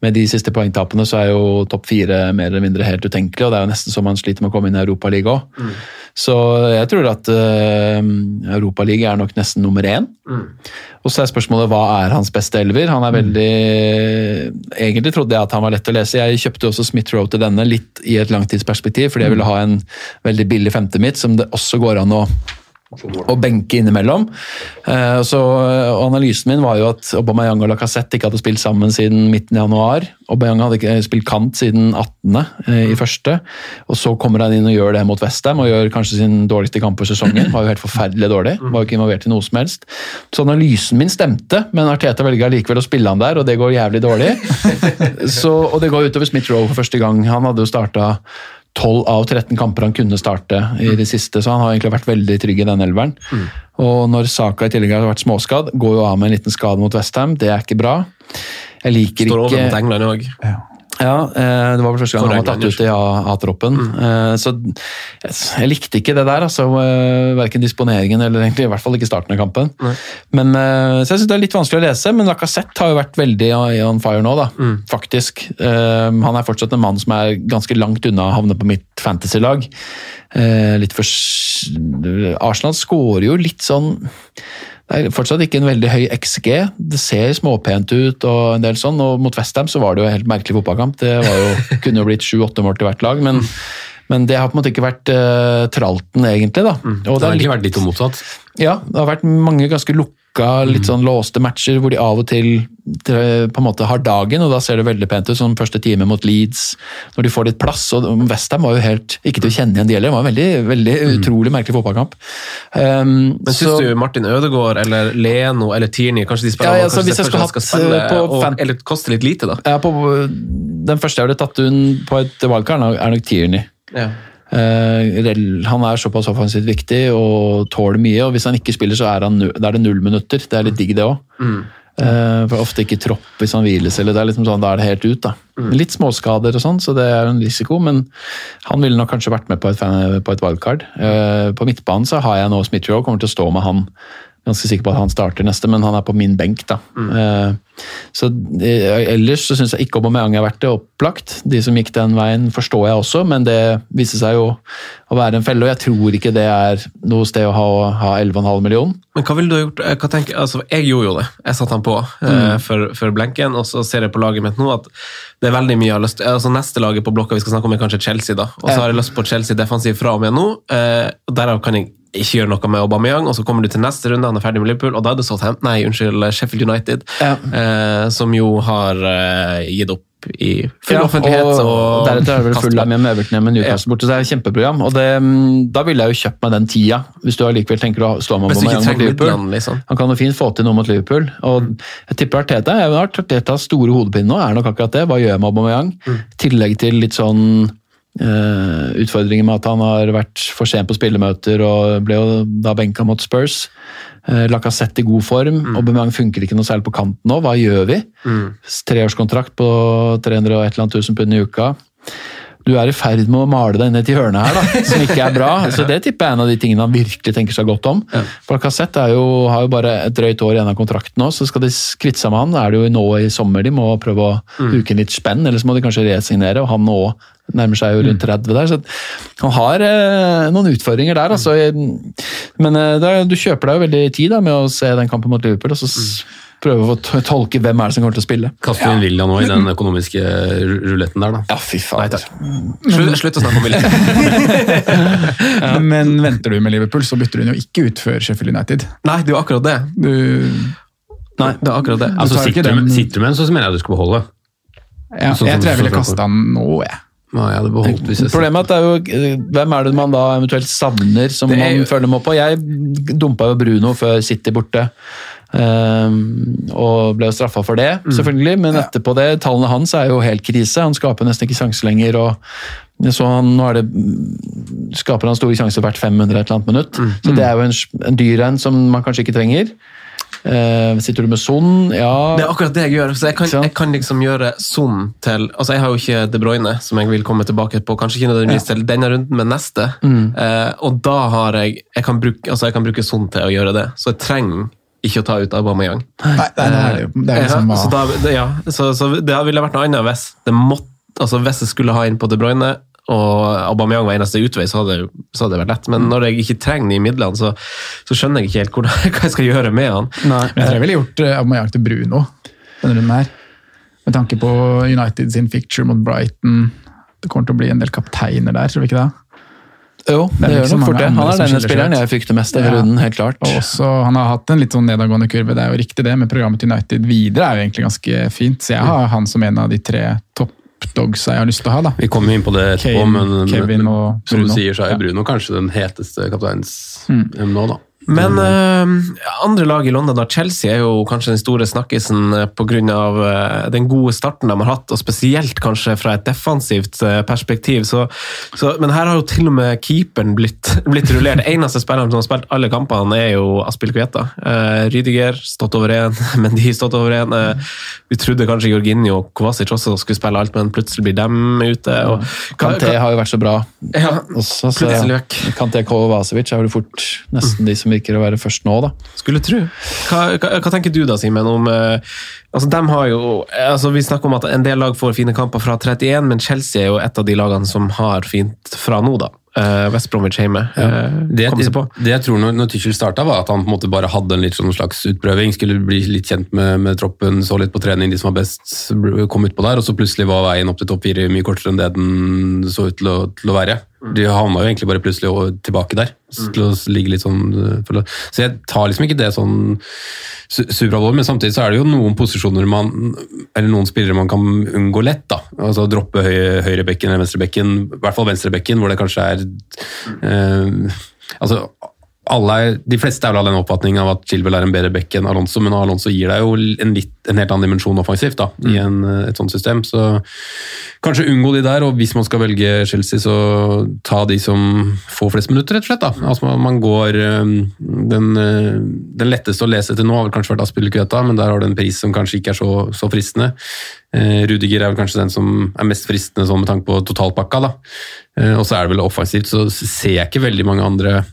Med de siste poengtapene så er jo topp fire mer eller mindre helt utenkelig, og det er jo nesten så man sliter med å komme inn i Europaligaen òg. Så jeg tror at uh, Europaligaen er nok nesten nummer én. Og så er spørsmålet hva er hans beste elver? Han er veldig Egentlig trodde jeg at han var lett å lese. Jeg kjøpte også Smith Road til denne, litt i et langtidsperspektiv, fordi jeg ville ha en veldig billig femte mitt som det også går an å og benke innimellom. Eh, så og Analysen min var jo at Aubameyang og Lacassette ikke hadde spilt sammen siden midten av januar. Aubameyang hadde ikke spilt kant siden 18. eh, i første. Og så kommer han inn og gjør det mot Westham, og gjør kanskje sin dårligste kamp på sesongen. Var jo helt forferdelig dårlig. Var jo ikke involvert i noe som helst. Så analysen min stemte, men Arteta velger likevel å spille han der, og det går jævlig dårlig. så, og det går utover Smith Rowe for første gang. Han hadde jo starta 12 av 13 kamper han kunne starte i det siste, så han har egentlig vært veldig trygg i den elveren. Og når Saka i tillegg har vært småskadd, går jo av med en liten skade mot Westham, det er ikke bra. Jeg liker Står over ikke mot England òg. ja, eh, det var vel første gang han var tatt ut i A-troppen. Mm. Så jeg, likte ikke det der, altså. eh, Verken disponeringen eller egentlig i hvert fall ikke starten av kampen. Men, eh, så jeg synes det er litt vanskelig å lese, men Lacassette har jo vært veldig on fire nå, da. Faktisk. Eh, Han er fortsatt en mann som er ganske langt unna å havne på mitt fantasy-lag. Eh, Litt for Arsenal skårer jo litt sånn det er fortsatt ikke en veldig høy XG. Det ser småpent ut og en del sånn. Og mot Westham så var det jo en helt merkelig fotballkamp. Det var jo, kunne jo blitt sju-åtte mål til hvert lag, men, men det har på en måte ikke vært uh, tralten, egentlig. da. Og Det har egentlig vært litt om motsatt. ja, det har vært mange ganske lukka, litt sånn låste matcher hvor de av og til på en måte har dagen, og da ser det veldig pent ut. Som første time mot Leeds, når de får litt plass. og Westham var jo helt ikke til å kjenne igjen de heller. Det var en veldig, veldig utrolig merkelig fotballkamp. Um, Men syns så- du Martin Ødegaard eller Leno eller Tierney kanskje de spiller Ja, ja, kanskje seg skulle skal spille, og, fan- eller koste litt lite, da? Ja, på, den første jeg ville tatt unn på et valgkart, er nok Tierney. Ja. Eh, han er såpass offensivt viktig og tåler mye, og hvis han ikke spiller, så er, han, er det null minutter. Det er litt digg, det òg. for ofte ikke tropp hvis han hviles, eller det er liksom sånn, da er det helt ut. da. Litt småskader og sånn, så det er en risiko, men han ville nok kanskje vært med på et, på et wildcard. Eh, på midtbanen så har jeg nå Smith Rowe, kommer til å stå med han. Ganske sikker på at han starter neste, men han er på min benk. da. Mm. så eh, Ellers så syns jeg ikke Aubameyang har vært det opplagt. De som gikk den veien, forstår jeg også, men det viste seg jo å være en felle. Og jeg tror ikke det er noe sted å ha, ha 11,5 millioner. Men hva ville du ha gjort? Eh, Hva tenker, altså, jeg gjorde jo det. Jeg satte han på eh, for, for blenken, og så ser jeg på laget mitt nå at det er veldig mye jeg har lyst altså Neste laget på blokka vi skal snakke om, er kanskje Chelsea. da. Og så har jeg lyst på Chelsea defensiv fra og med nå. Eh, og Derav kan jeg ikke gjør noe med Aubameyang, og så kommer du til neste runde, han er ferdig med Liverpool, og da er det Southampton, nei, unnskyld, Sheffield United, eh, som jo har eh, gitt opp i full Ja, offentlighet. og, Og, deretter er det vel full med Everton hjemme, Newcastle borte, så det er et kjempeprogram. Og det, mm, da ville jeg jo kjøpt meg den tida, hvis du allikevel tenker å slå med Aubameyang mot Liverpool. midlene, liksom. Han kan jo fint få til noe mot Liverpool. Og jeg tipper Arteta jeg har Artetas store hodepine nå er nok akkurat det. Hva gjør jeg med Aubameyang? Mm. I tillegg til litt sånn utfordringer med at han har vært for sent på spillemøter og ble jo da benka mot Spurs. Uh, Lacassette i god form. Mm. Aubameyang funker ikke noe særlig på kanten nå. Hva gjør vi? Treårskontrakt på 300 og et eller annet tusen pund i uka. Du er i ferd med å male deg inn i et hjørne her, da, som ikke er bra. Så Det tipper jeg er en av de tingene han virkelig tenker seg godt om. For Cassette er jo, har jo bare et drøyt år igjen av kontrakten òg, så skal de kvitte seg med han. Da Er det jo nå i sommer de må prøve å huke inn litt spenn, eller så må de kanskje resignere. og han nå nærmer seg jo rundt 30 der, så han har eh, noen utfordringer der. altså. Men eh, du kjøper deg jo veldig tid da, med å se den kampen mot Liverpool, og så s- prøve å tolke hvem er det som kommer til å spille. Kaster inn Villa nå i den økonomiske ru- ruletten der, da. Ja, fy faen. Slutt, slutt å snakke om Willy. Men venter du med Liverpool, så bytter du den jo ikke ut før Sheffield United. Nei, det er jo akkurat det. Du, Nei, det er akkurat det. Du Altså, sitter, den- sitter du med den, så mener jeg du skal beholde. ja, Sånn jeg tror jeg ville kasta den nå, jeg. Nei, jeg hadde beholdt hvis jeg Problemet er at det er jo, hvem er det man da eventuelt savner som er man følger med på? Jeg dumpa jo Bruno før City borte. Ehm, og ble jo straffa for det, Mm. selvfølgelig. Men etterpå det, tallene hans er jo helt krise. Han skaper nesten ikke sjanser lenger. og så han, nå er det, skaper han store sjanser hvert 500 et eller annet minutt. Mm. Så det er jo en, en dyr en som man kanskje ikke trenger. Uh, sitter du med Son? Ja. Det er akkurat det jeg gjør. så Jeg kan, jeg kan liksom gjøre Son til altså Jeg har jo ikke De Bruyne, som jeg vil komme tilbake på. Kanskje ikke nødvendigvis til denne runden, men neste. Mm. Uh, og da har jeg Jeg kan bruke, altså jeg kan bruke Son til å gjøre det. Så jeg trenger ikke å ta ut Aubameyang. Nei, nei, det er Ja, liksom så, da, ja, så, så det ville vært noe annet hvis det måtte, altså hvis jeg skulle ha inn på De Bruyne og Aubameyang var eneste utvei, så hadde, så hadde det vært lett. Men når jeg ikke trenger de midlene, så, så skjønner jeg ikke helt hvordan, hva jeg skal gjøre med han. Nei, jeg tror jeg ville gjort uh, Aubameyang til Bruno denne runden her. Med tanke på United sin picture mot Brighton. Det kommer til å bli en del kapteiner der, tror vi ikke det? Jo, Det det gjør nok fort det. Han er denne spilleren jeg frykter mest i Ja. runden, helt klart. Og også, han har hatt en litt sånn nedadgående kurve, det er jo riktig det, men programmet til United videre er jo egentlig ganske fint. Så jeg har han som en av de tre toppdogsa jeg har lyst til å ha. da. Vi kommer inn på det etterpå, Kane, men Kevin og som du sier, så er Ja. Bruno kanskje den heteste kapteins Mm. nå, da. Men uh, andre lag i London, da Chelsea, er jo kanskje den store snakkisen pga. på grunn av eh, den gode starten de har hatt, og spesielt kanskje fra et defensivt uh, perspektiv. Så, så, men her har jo til og med keeperen blitt, blitt rullert. Eneste spilleren som har spilt alle kampene, er jo Aspilkueta. Uh, Rydiger stått over én, Mendy stått over én. Eh, vi trodde kanskje Jorginho og Kovacic også skulle spille alt, men plutselig blir dem ute. Og, Kanté har jo vært så bra ja, også, så vekk. Kanté Kovacevic er vel fort nesten de som virker å være først nå, da. Skulle tro. Hva, hva, hva tenker du da, Simen? om uh, altså, dem har jo, altså, Vi snakker om at en del lag får fine kamper fra 31, men Chelsea er jo et av de lagene som har fint fra nå, da. Uh, West Bromwich hjemme. Ja. Det, det, på. det jeg tror når, når Tuchel starta, var at han på en måte bare hadde en litt sånn slags utprøving. Skulle bli litt kjent med, med troppen, så litt på trening, de som var best, kom utpå der. Og så plutselig var veien opp til topp fire mye kortere enn det den så ut til å, til å være. De havna jo egentlig bare plutselig tilbake der. Til å ligge litt sånn eh, Så jeg tar liksom ikke det sånn su- superalvorlig, men samtidig så er det jo noen posisjoner man Eller noen spillere man kan unngå lett. da, altså Droppe høy, høyrebekken eller venstrebekken, i hvert fall venstrebekken, hvor det kanskje er eh, altså er, De fleste er vel av den oppfatning av at Chilwell er en bedre bekk enn Alonso, men Alonso gir deg jo en, litt, en helt annen dimensjon offensivt da, i en, eh, et sånt system. Så kanskje unngå de der, og hvis man skal velge Chelsea, så ta de som får flest minutter, rett og slett. da. Altså man- går eh, Den, eh, den letteste å lese til nå har vel kanskje vært Aspilicueta, men der har du en pris som kanskje ikke er så, så fristende. Eh, Rudiger er vel kanskje den som er mest fristende sånn med tanke på totalpakka. da. Eh, Og så er det vel offensivt, så ser jeg ikke veldig mange andre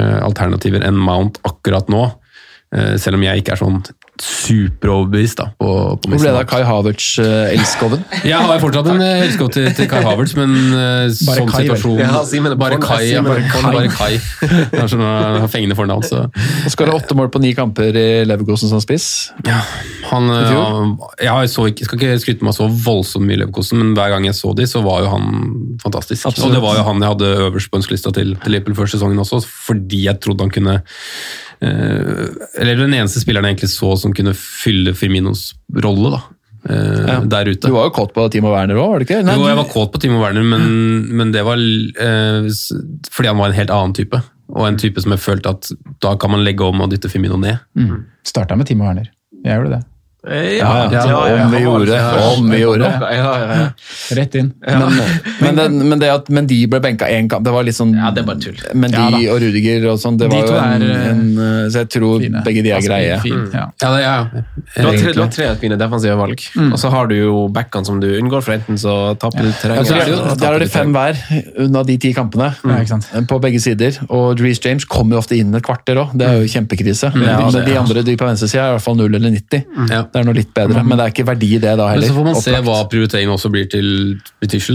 alternativer enn Mount akkurat nå. Eh, Selv om jeg ikke er sånn superoverbevist da, på, på Hvor ble det av Kai Havertz-elskoven? Jeg har fortsatt en eh, elskov til, til Kai Havertz, men eh, sånn Kai, situasjon Ja, Simen er Bare Kai. Ja, bare, bare Kai. Det er sånn uh, fengende fornavn, så Og skåra åtte mål på ni kamper i Leverkosen som spiss. ja, han, eh, jeg så ikke, skal ikke skryte meg så voldsomt mye i Leverkosen, men hver gang jeg så de, så var jo han fantastisk. Absolutt. Og det var jo han jeg hadde øverst på ønskelista til, til Liverpool før sesongen også, fordi jeg trodde han kunne eh, Eller den eneste spilleren jeg egentlig så som kunne fylle Firminos rolle, da. eh, Ja. Der ute. Du var jo kåt på Timo Werner òg, var du ikke? Nei, jo, jeg var kåt på Timo Werner, men, men det var eh, fordi han var en helt annen type. Og en type som jeg følte at da kan man legge om og dytte Firmino ned. Mm. Starta med Timo Werner. Jeg gjorde det. Ja, ja, om vi gjorde det. Om vi gjorde. Ja, ja, ja. Rett inn. Men, men, den, men det at men de ble benka én kamp, det var litt sånn Ja, det er bare tull. Men de Ja og Rudiger og sånn, det De var to jo en, er, en eh, Så jeg tror Fine. begge de er Altså, greie. fint, Ja. Ja, det, ja. Du har, tre, tre fine defensive valg, og så har du jo backene som du unngår, for enten så taper du terrenget Ja, er der er du det fem hver unna de ti kampene. Ja, ikke sant? På begge sider. Og Reece James kommer jo ofte inn et kvarter òg. Det er jo kjempekrise. Men Ja, det- de andre de på venstresida er i hvert fall 0 eller 90. Ja. Det er noe litt bedre, men det er ikke verdi i det da heller. Men så får man se hva prioriteringen også blir til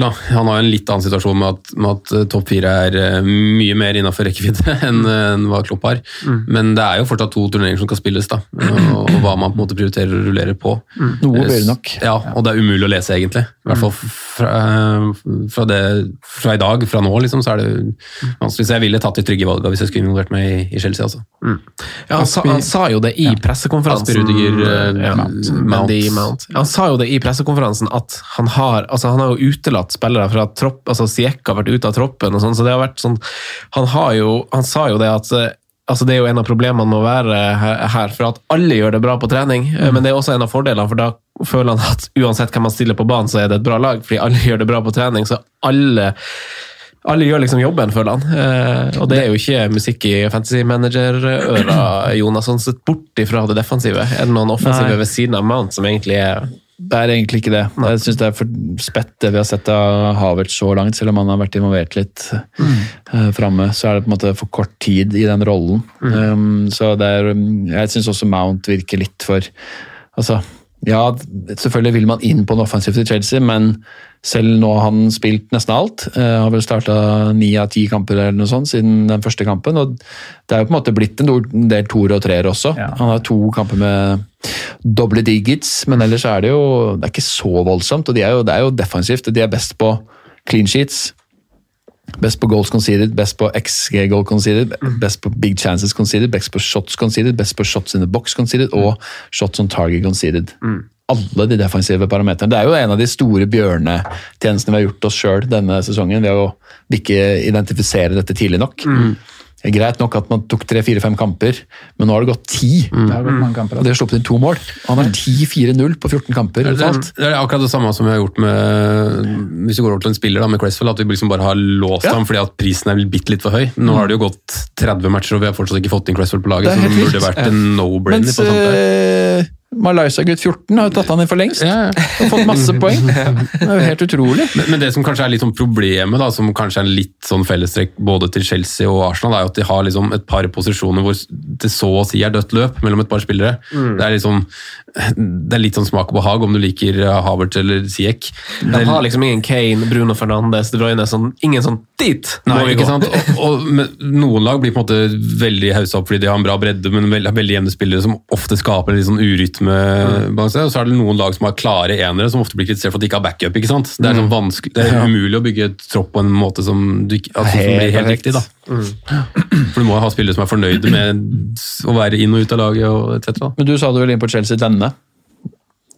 da. Han har en litt annen situasjon med at, med at eh, topp fire er eh, mye mer innafor rekkevidde enn eh, enn hva Klopp har. Men det er jo fortsatt to turneringer som skal spilles, da. Og, og hva man på en måte prioriterer og rullerer på. Noe bør nok. Ja, og det er umulig å lese, egentlig. I hvert fall fra, fra, det, fra i dag, fra nå, liksom, så er det vanskelig. Så jeg ville tatt de trygge valgene hvis jeg skulle involvert meg i, i Chelsea. altså. Ja, han, sa, han sa jo det i pressekonferansen. Asper Rudiger, ja, Mendy, Mount. Han sa jo det i pressekonferansen at han har altså han har jo utelatt spillere fra tropp, altså Siek har vært ute av troppen og sånn, så det har vært sånn Han har jo, han sa jo det at eh, altså Det er jo en av problemene med å være her, her, for at alle gjør det bra på trening. Mm. Men det er også en av fordelene, for da føler han at uansett hvem man stiller på banen, så er det et bra lag, fordi alle gjør det bra på trening. Så alle alle gjør liksom jobben, føler han. Eh, og det er jo ikke musikk i fantasy manager-øra, Jonas. Sånn sett bort ifra det defensive. Er det noen offensive Nei. ved siden av Mount som egentlig er Det er egentlig ikke det. Jeg syns det er for spett det vi har sett av Havertz så langt, selv om han har vært involvert litt mm. framme. Så er det på en måte for kort tid i den rollen. Um, så det er Jeg syns også Mount virker litt for Altså, ja, selvfølgelig vil man inn på en offensiv til Chelsea, men selv nå har han spilt nesten alt. Uh, har vel starta ni av ti kamper eller noe sånt siden den første kampen. og Det er jo på en måte blitt en del toer og treer også. Ja. Han har to kamper med doble digits, men ellers er det jo det er ikke så voldsomt. og de er jo, Det er jo defensivt. De er best på clean sheets. Best på goals conceded, best på XG goal conceded, best på big chances conceded, best på shots conceded, best på shots in the box conceded og shots on target conceded. Alle de defensive parameterne. Det er jo en av de store bjørnetjenestene vi har gjort oss sjøl denne sesongen, ved å ikke identifisere dette tidlig nok. Er greit nok at man tok tre-fire-fem kamper, men nå har det gått ti. Det har gått mange kamper. Og de har sluppet inn to mål. Han har 10-4-0 på 14 kamper. Det er, det er akkurat det samme som vi har gjort med hvis vi går over til en spiller da, med Cresswell, at vi liksom bare har låst Ja. ham fordi at prisen er bitte litt for høy. Nå har det jo gått 30 matcher, og vi har fortsatt ikke fått inn Cresswell på laget, Det er så det burde vært en no-brainer på uh, Malaysia-gutt 14 har jo tatt han inn for lengst. Ja, ja. Og fått masse poeng. Det er jo helt utrolig. Men, men det som kanskje er litt sånn problemet, da, som kanskje er litt sånn fellestrekk både til Chelsea og Arsenal, er jo at de har liksom et par posisjoner hvor det så å si er dødt løp mellom et par spillere. Det, er liksom, det er litt sånn smak og behag om du liker Havert eller Siek. De har liksom ingen Kane, Bruno Fernandes, De Bruyne, sånn, ingen sånn dit Nei, ikke sant? Og, og, men noen lag blir på en måte veldig haussa opp fordi de har en bra bredde, men veldig, veldig jevne spillere som ofte skaper en litt sånn urytme. Balanse. Og så er det noen lag som har klare enere, som ofte blir kritisert for at de ikke har backup. ikke sant? Det er, sånn vanskelig, det er umulig å bygge et tropp på en måte som, du, altså, som blir helt riktig. da. For du må ha spillere som er fornøyde med å være inn og ut av laget og etc. da. Men du sa du ville inn på Chelsea denne.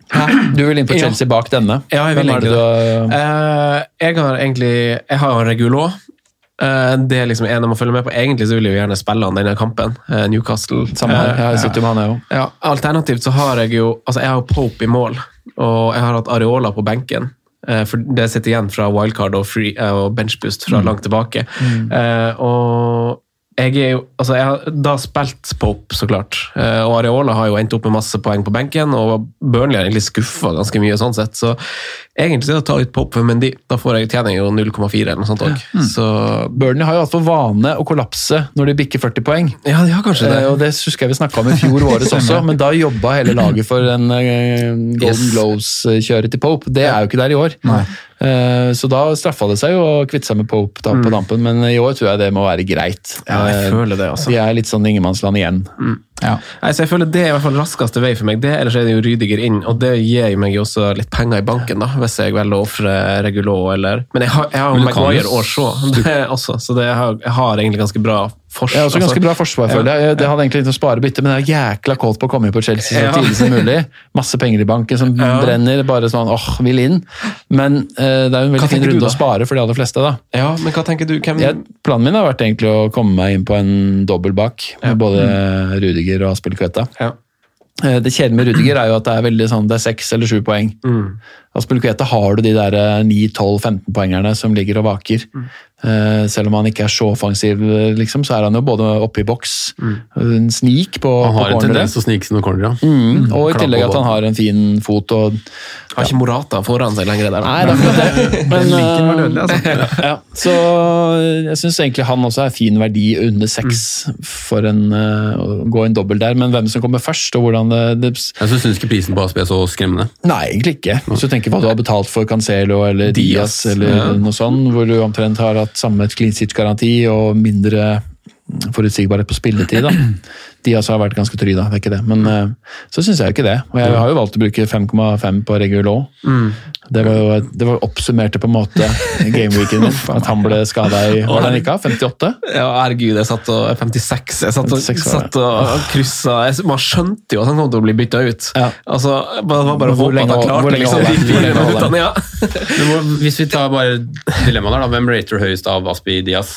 Hæ? Du vil inn på Ja. Chelsea bak denne. Ja, jeg vil Hvem er det egentlig du har- Eh, jeg har egentlig Jeg har. Eh, det er liksom en jeg må følge med på. Egentlig så vil jeg jo gjerne spille han denne kampen. eh, Newcastle. Samme her. Eh, Jeg sitter jo med han, jeg òg. Ja, Alternativt så har jeg jo altså jeg har Pope i mål, og jeg har hatt Areola på benken. eh, For det sitter igjen fra wildcard og, free, eh, og benchboost fra langt tilbake. Mm. Og jeg er jo Altså, jeg har da spilt Pope, så klart. Eh, Og Areola har jo endt opp med masse poeng på benken, og Burnley har egentlig skuffa ganske mye sånn sett. Så egentlig så er det å ta ut Pope for Mendy. Da får jeg tjening jeg jo 0,4 eller noe sånt òg. Så Burnley har jo hatt for vane å kollapse når de bikker 40 poeng. ja, de har kanskje det. Eh, og Det husker jeg vi snakka om i fjor våres også, men da jobba hele laget for en eh, Golden Yes. Glows-kjøret til Pope. Det er jo ikke der i år. Eh, Så da straffa det seg jo å kvitte seg med Pope da på dampen, men i år tror jeg det må være greit. Ja, jeg Eh, føler det, altså. De er litt sånn ingenmannsland igjen. Ja. Nei, så jeg føler Det er i hvert fall raskeste vei for meg. Det, Ellers er det jo Rydiger inn, og det gir jo meg jo også litt penger i banken, da, hvis jeg velger å ofre Regulo eller Men jeg har, jeg har Maguire jo og Shaw det også, så det jeg har, jeg har egentlig ganske bra forsvar. Jeg har også ganske bra forsvar, føler jeg. Det hadde egentlig litt å spare bytte, men jeg er jækla kåt på å komme inn på Chelsea så Ja. tidlig som mulig. Masse penger i banken som Ja. brenner, bare sånn åh, vil inn. Men eh, det er jo en veldig fin du, runde å spare for de aller fleste, da. Ja, men hva tenker du? Hvem Jeg, planen min har vært egentlig å komme meg inn på en dobbel bak, med både Rudiger og Aspelkveta. Ja. Eh, Det kjedelige med Rudiger er jo at det er veldig sånn, det er seks eller sju poeng. Aspelkveta har du de der eh, 9-12-15 poengerne som ligger og vaker. Eh, selv om han ikke er så offensiv, eh, liksom, så er han jo både oppe i boks, en snik på, Han har på en tendens til å snike seg noen cornerer. ja. Mm, og i tillegg at han har en fin fot og Har ikke Morata foran seg lenger der? Nei, det er. Men, var eh, dødelig, altså. ja, så jeg syns egentlig han også er fin verdi under seks for en, eh, å gå en dobbel der. Men hvem som kommer først, og hvordan det, det Jeg syns ikke prisen på ASB er så skremmende. Nei, egentlig ikke. Hvis du tenker hva du har betalt for Cancelo eller Diaz, Diaz, eller ja. noe sånt, hvor du omtrent har hatt samme clean sheet-garanti og mindre forutsigbarhet på spilletid. da. Diaz har vært ganske trygg, da, det er ikke det. Men eh, så syns jeg jo ikke det. Og jeg har jo valgt å bruke 5,5 på Regulo. Det var jo et- det var oppsummerte på en måte gameweeken min. At han ble skada i Var det han ikke av? 58? Ja, herregud, jeg satt og 56. Jeg satt og, 56 satt og kryssa jeg, Man skjønte jo at han kom til å bli bytta ut. Ja. Altså, Det var bare å Hvor håpe lenge at han klarte liksom, de? Fire minuttene. Ja. Men Hvis vi tar bare dilemmaet der, da. Hvem rater høyest av Aspi Diaz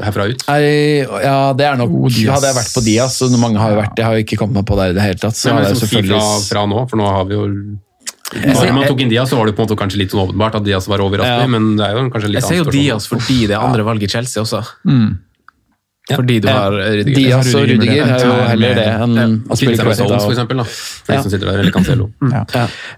herfra ut? Nei, ja, det er nok Diaz. Hadde jeg vært på Diaz, og mange har jo vært det, jeg har jo ikke kommet meg på der i det hele tatt. Så Hvem er hadde det jeg fra, selvfølgelig fra nå? For nå har vi jo Bare man tok inn Diaz, så var det på en måte kanskje litt sånn åpenbart at Diaz var overraskende, Ja. men det er jo kanskje litt Jeg ser jo. Diaz fordi det er andre valg i Chelsea også. Ja. Fordi du har Rydiger. Diaz og Rudiger Rudiger er jo heller det enn Ja. å spille Kveta Stones, for eksempel. Da. For Ja. som sitter der, eller Cancelo. Ja.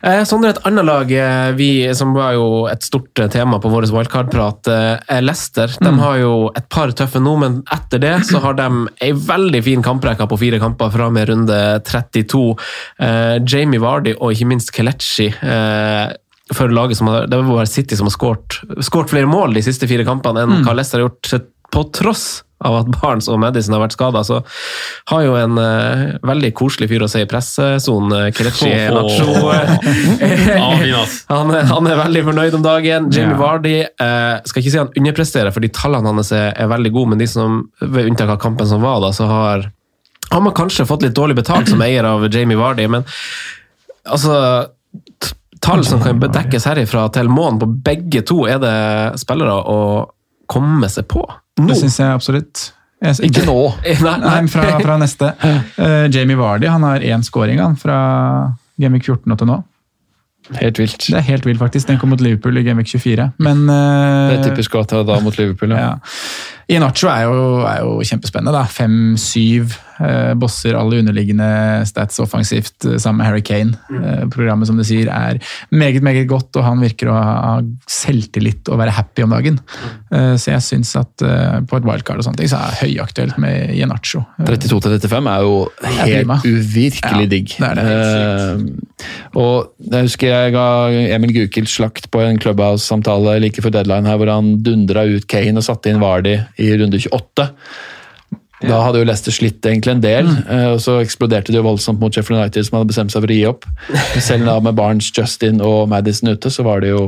Eh, Sondre, et annet lag eh, vi, som var jo et stort eh, tema på vår wildcard-prat, eh, er Leicester. De har jo et par tøffe nå, men etter det så har de ei veldig fin kamprekke på fire kamper fra og med runde 32. Eh, Jamie Vardy og ikke minst Kelechi. Eh, for laget som har, det var bare City som har skåret flere mål de siste fire kampene enn hva Leicester har gjort, på tross av at Barnes og Madison har vært skada. Så har jo en uh, veldig koselig fyr å se i pressesonen, Kelechi Nacho. Ja, fin, ass. Han, han er veldig fornøyd om dagen. Jamie Ja. Vardy uh, skal ikke si han underpresterer, fordi tallene hans er, er veldig gode, men de som, ved unntak av kampen som var, da, så har han har kanskje fått litt dårlig betalt som eier av Jamie Vardy, men altså Tall som kan bedekkes herifra til månen på begge to, er det spillere å komme seg på? Nå? Det syns jeg absolutt. Jeg, Ikke nå. Nei, Nei, fra, fra neste. Uh, Jamie Vardy han har én scoring han, fra Gameweek 14 og til nå. Helt vilt. Det er helt vilt, faktisk. Den kom mot Liverpool i Gameweek 24. Men uh, Det er typisk at det var da mot Liverpool. Ja. ja. Inacho er jo, er jo kjempespennende. da. Fem-syv eh, bosser, alle underliggende stats offensivt, eh, sammen med Harry Kane. Eh, programmet som du sier er meget meget godt, og han virker å ha ha selvtillit og være happy om dagen. Eh, så jeg syns at eh, på et wildcard og sånne ting, så er det høyaktuelt med Inacho. 32 til 35 er jo helt er uvirkelig Ja, digg. det er det. Eh, og jeg husker jeg ga Emil Gukild slakt på en Clubhouse-samtale like før deadline her, hvor han dundra ut Kane og satte inn Vardy i runde 28. Da hadde jo Leicester slitt egentlig en del, eh, og så eksploderte det jo voldsomt mot Sheffield United, som hadde bestemt seg for å gi opp. Selv da med Barnes, Justin og Madison ute, så var det jo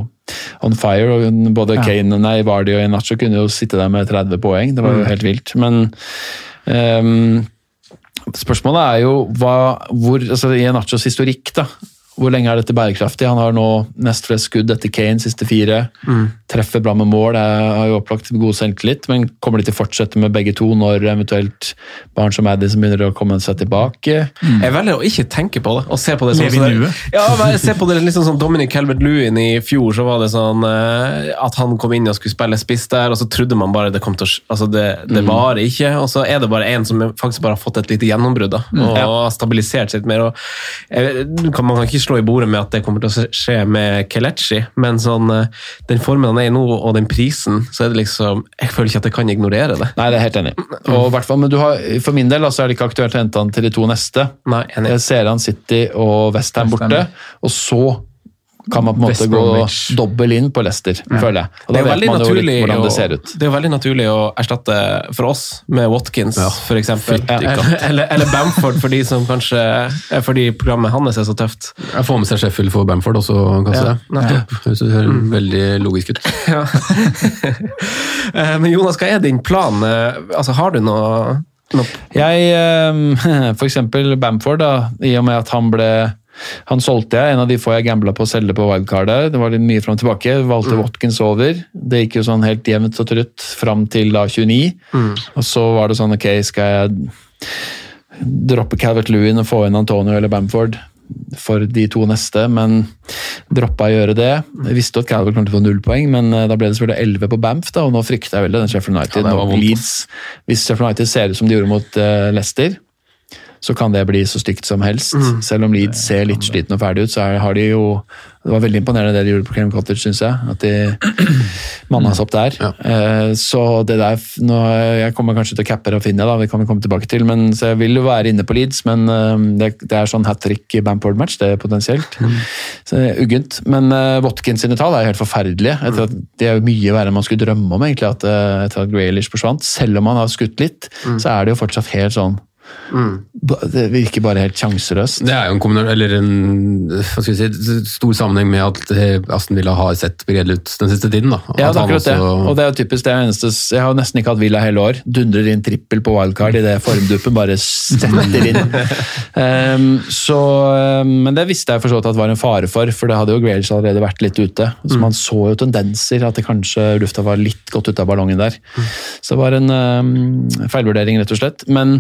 on fire. og Både Kane, nei, Vardy og Inacho kunne jo sitte der med 30 poeng, det var jo helt vilt. Men um, spørsmålet er jo hva, hvor, altså i Inachos historikk, da, Hvor lenge er dette bærekraftig? Han har nå nest flest skudd etter Kane siste fire. Mm. Treffer bra med mål, jeg har jo opplagt god selvtillit. Men kommer de til å fortsette med begge to når eventuelt barn som Addison begynner å komme seg tilbake? Jeg velger å ikke tenke på det, og se på det sånn Leve i som nuet. Ja, men jeg ser på det litt sånn som Dominic Calvert-Lewin i fjor, så var det sånn eh, at han kom inn og skulle spille spiss der, og så trodde man bare det kom til å Altså, det, det varer ikke, og så er det bare en som faktisk bare har fått et lite gjennombrudd, da, og har stabilisert seg litt mer. og jeg, Man kan ikke slå i bordet med at det kommer til å skje med Kelechi, men sånn eh, den formen han er i nå, og den prisen, så er det liksom Jeg føler ikke at jeg kan ignorere det. Nei, det er helt enig. Og i hvert fall, men du har, For min del altså, er det ikke aktuelt å hente han til de to neste. Nei, enig. Jeg ser han City og Westham West borte, og så kan man på en måte gå dobbel inn på Leicester, føler jeg. Og Det da vet man jo litt naturlig hvordan det ser ut. det er jo veldig naturlig å erstatte for oss med Watkins, for eksempel. Eller, eller, Bamford, for de som kanskje Fordi programmet hans er så tøft. Jeg får med seg Sheffield for Bamford også, kanskje. Ja, det Høres som veldig logisk ut. Ja. Eh, Men Jonas, hva er din plan? Eh, Altså, har du noe, noe Jeg, eh, for eksempel Bamford, da, i og med at han ble han solgte jeg, en av de få jeg gambla på å selge på wildcardet. Det var litt mye fram og tilbake. Valgte Watkins over. Det gikk jo sånn helt jevnt og trutt fram til da 29. Og så var det sånn, ok, skal jeg droppe Calvert Lewin og få inn Antonio eller Bamford for de to neste, men droppa å gjøre det. Jeg visste at Calvert kom til å få null poeng, men eh, da ble det selvfølgelig 11 på Bamf, da, og nå frykter jeg veldig den Sheffield United. Ja, hvis Sheffield United ser ut som de gjorde mot uh, Leicester, så kan det bli så stygt som helst. Selv om Leeds ser litt sliten og ferdig ut, så er, har de jo Det var veldig imponerende det de gjorde på Cram Cottage, syns jeg. At de manna seg opp der. Eh, så det der nå, Jeg kommer kanskje til å cappe Rafinha, da, vi kan vi komme tilbake til, men så jeg vil jo være inne på Leeds, men uh, det, det er sånn hat trick Bamford-match, det er potensielt. Så det er Uggent. Men uh, Watkins sine tall er jo helt forferdelige. Etter at Det er jo mye verre enn man skulle drømme om, egentlig, at, etter at Graylish forsvant. Selv om han har skutt litt, så er det jo fortsatt helt sånn Ba- Det virker bare helt sjanseløst. Det er jo en, en si, stor sammenheng med at eh, Aston Villa har sett begredelig ut den siste tiden. Da. Ja, det er akkurat det. Og det er jo typisk det eneste Jeg har nesten ikke hatt Villa hele år. Dundrer inn trippel på wildcard idet formduppen bare setter inn. um, så, ehm, men det visste jeg for så vidt at var en fare for, for det hadde jo Grealish allerede vært litt ute. Så man så jo tendenser, at det kanskje lufta var litt godt ut av ballongen der. Så det var en um, feilvurdering, rett og slett. Men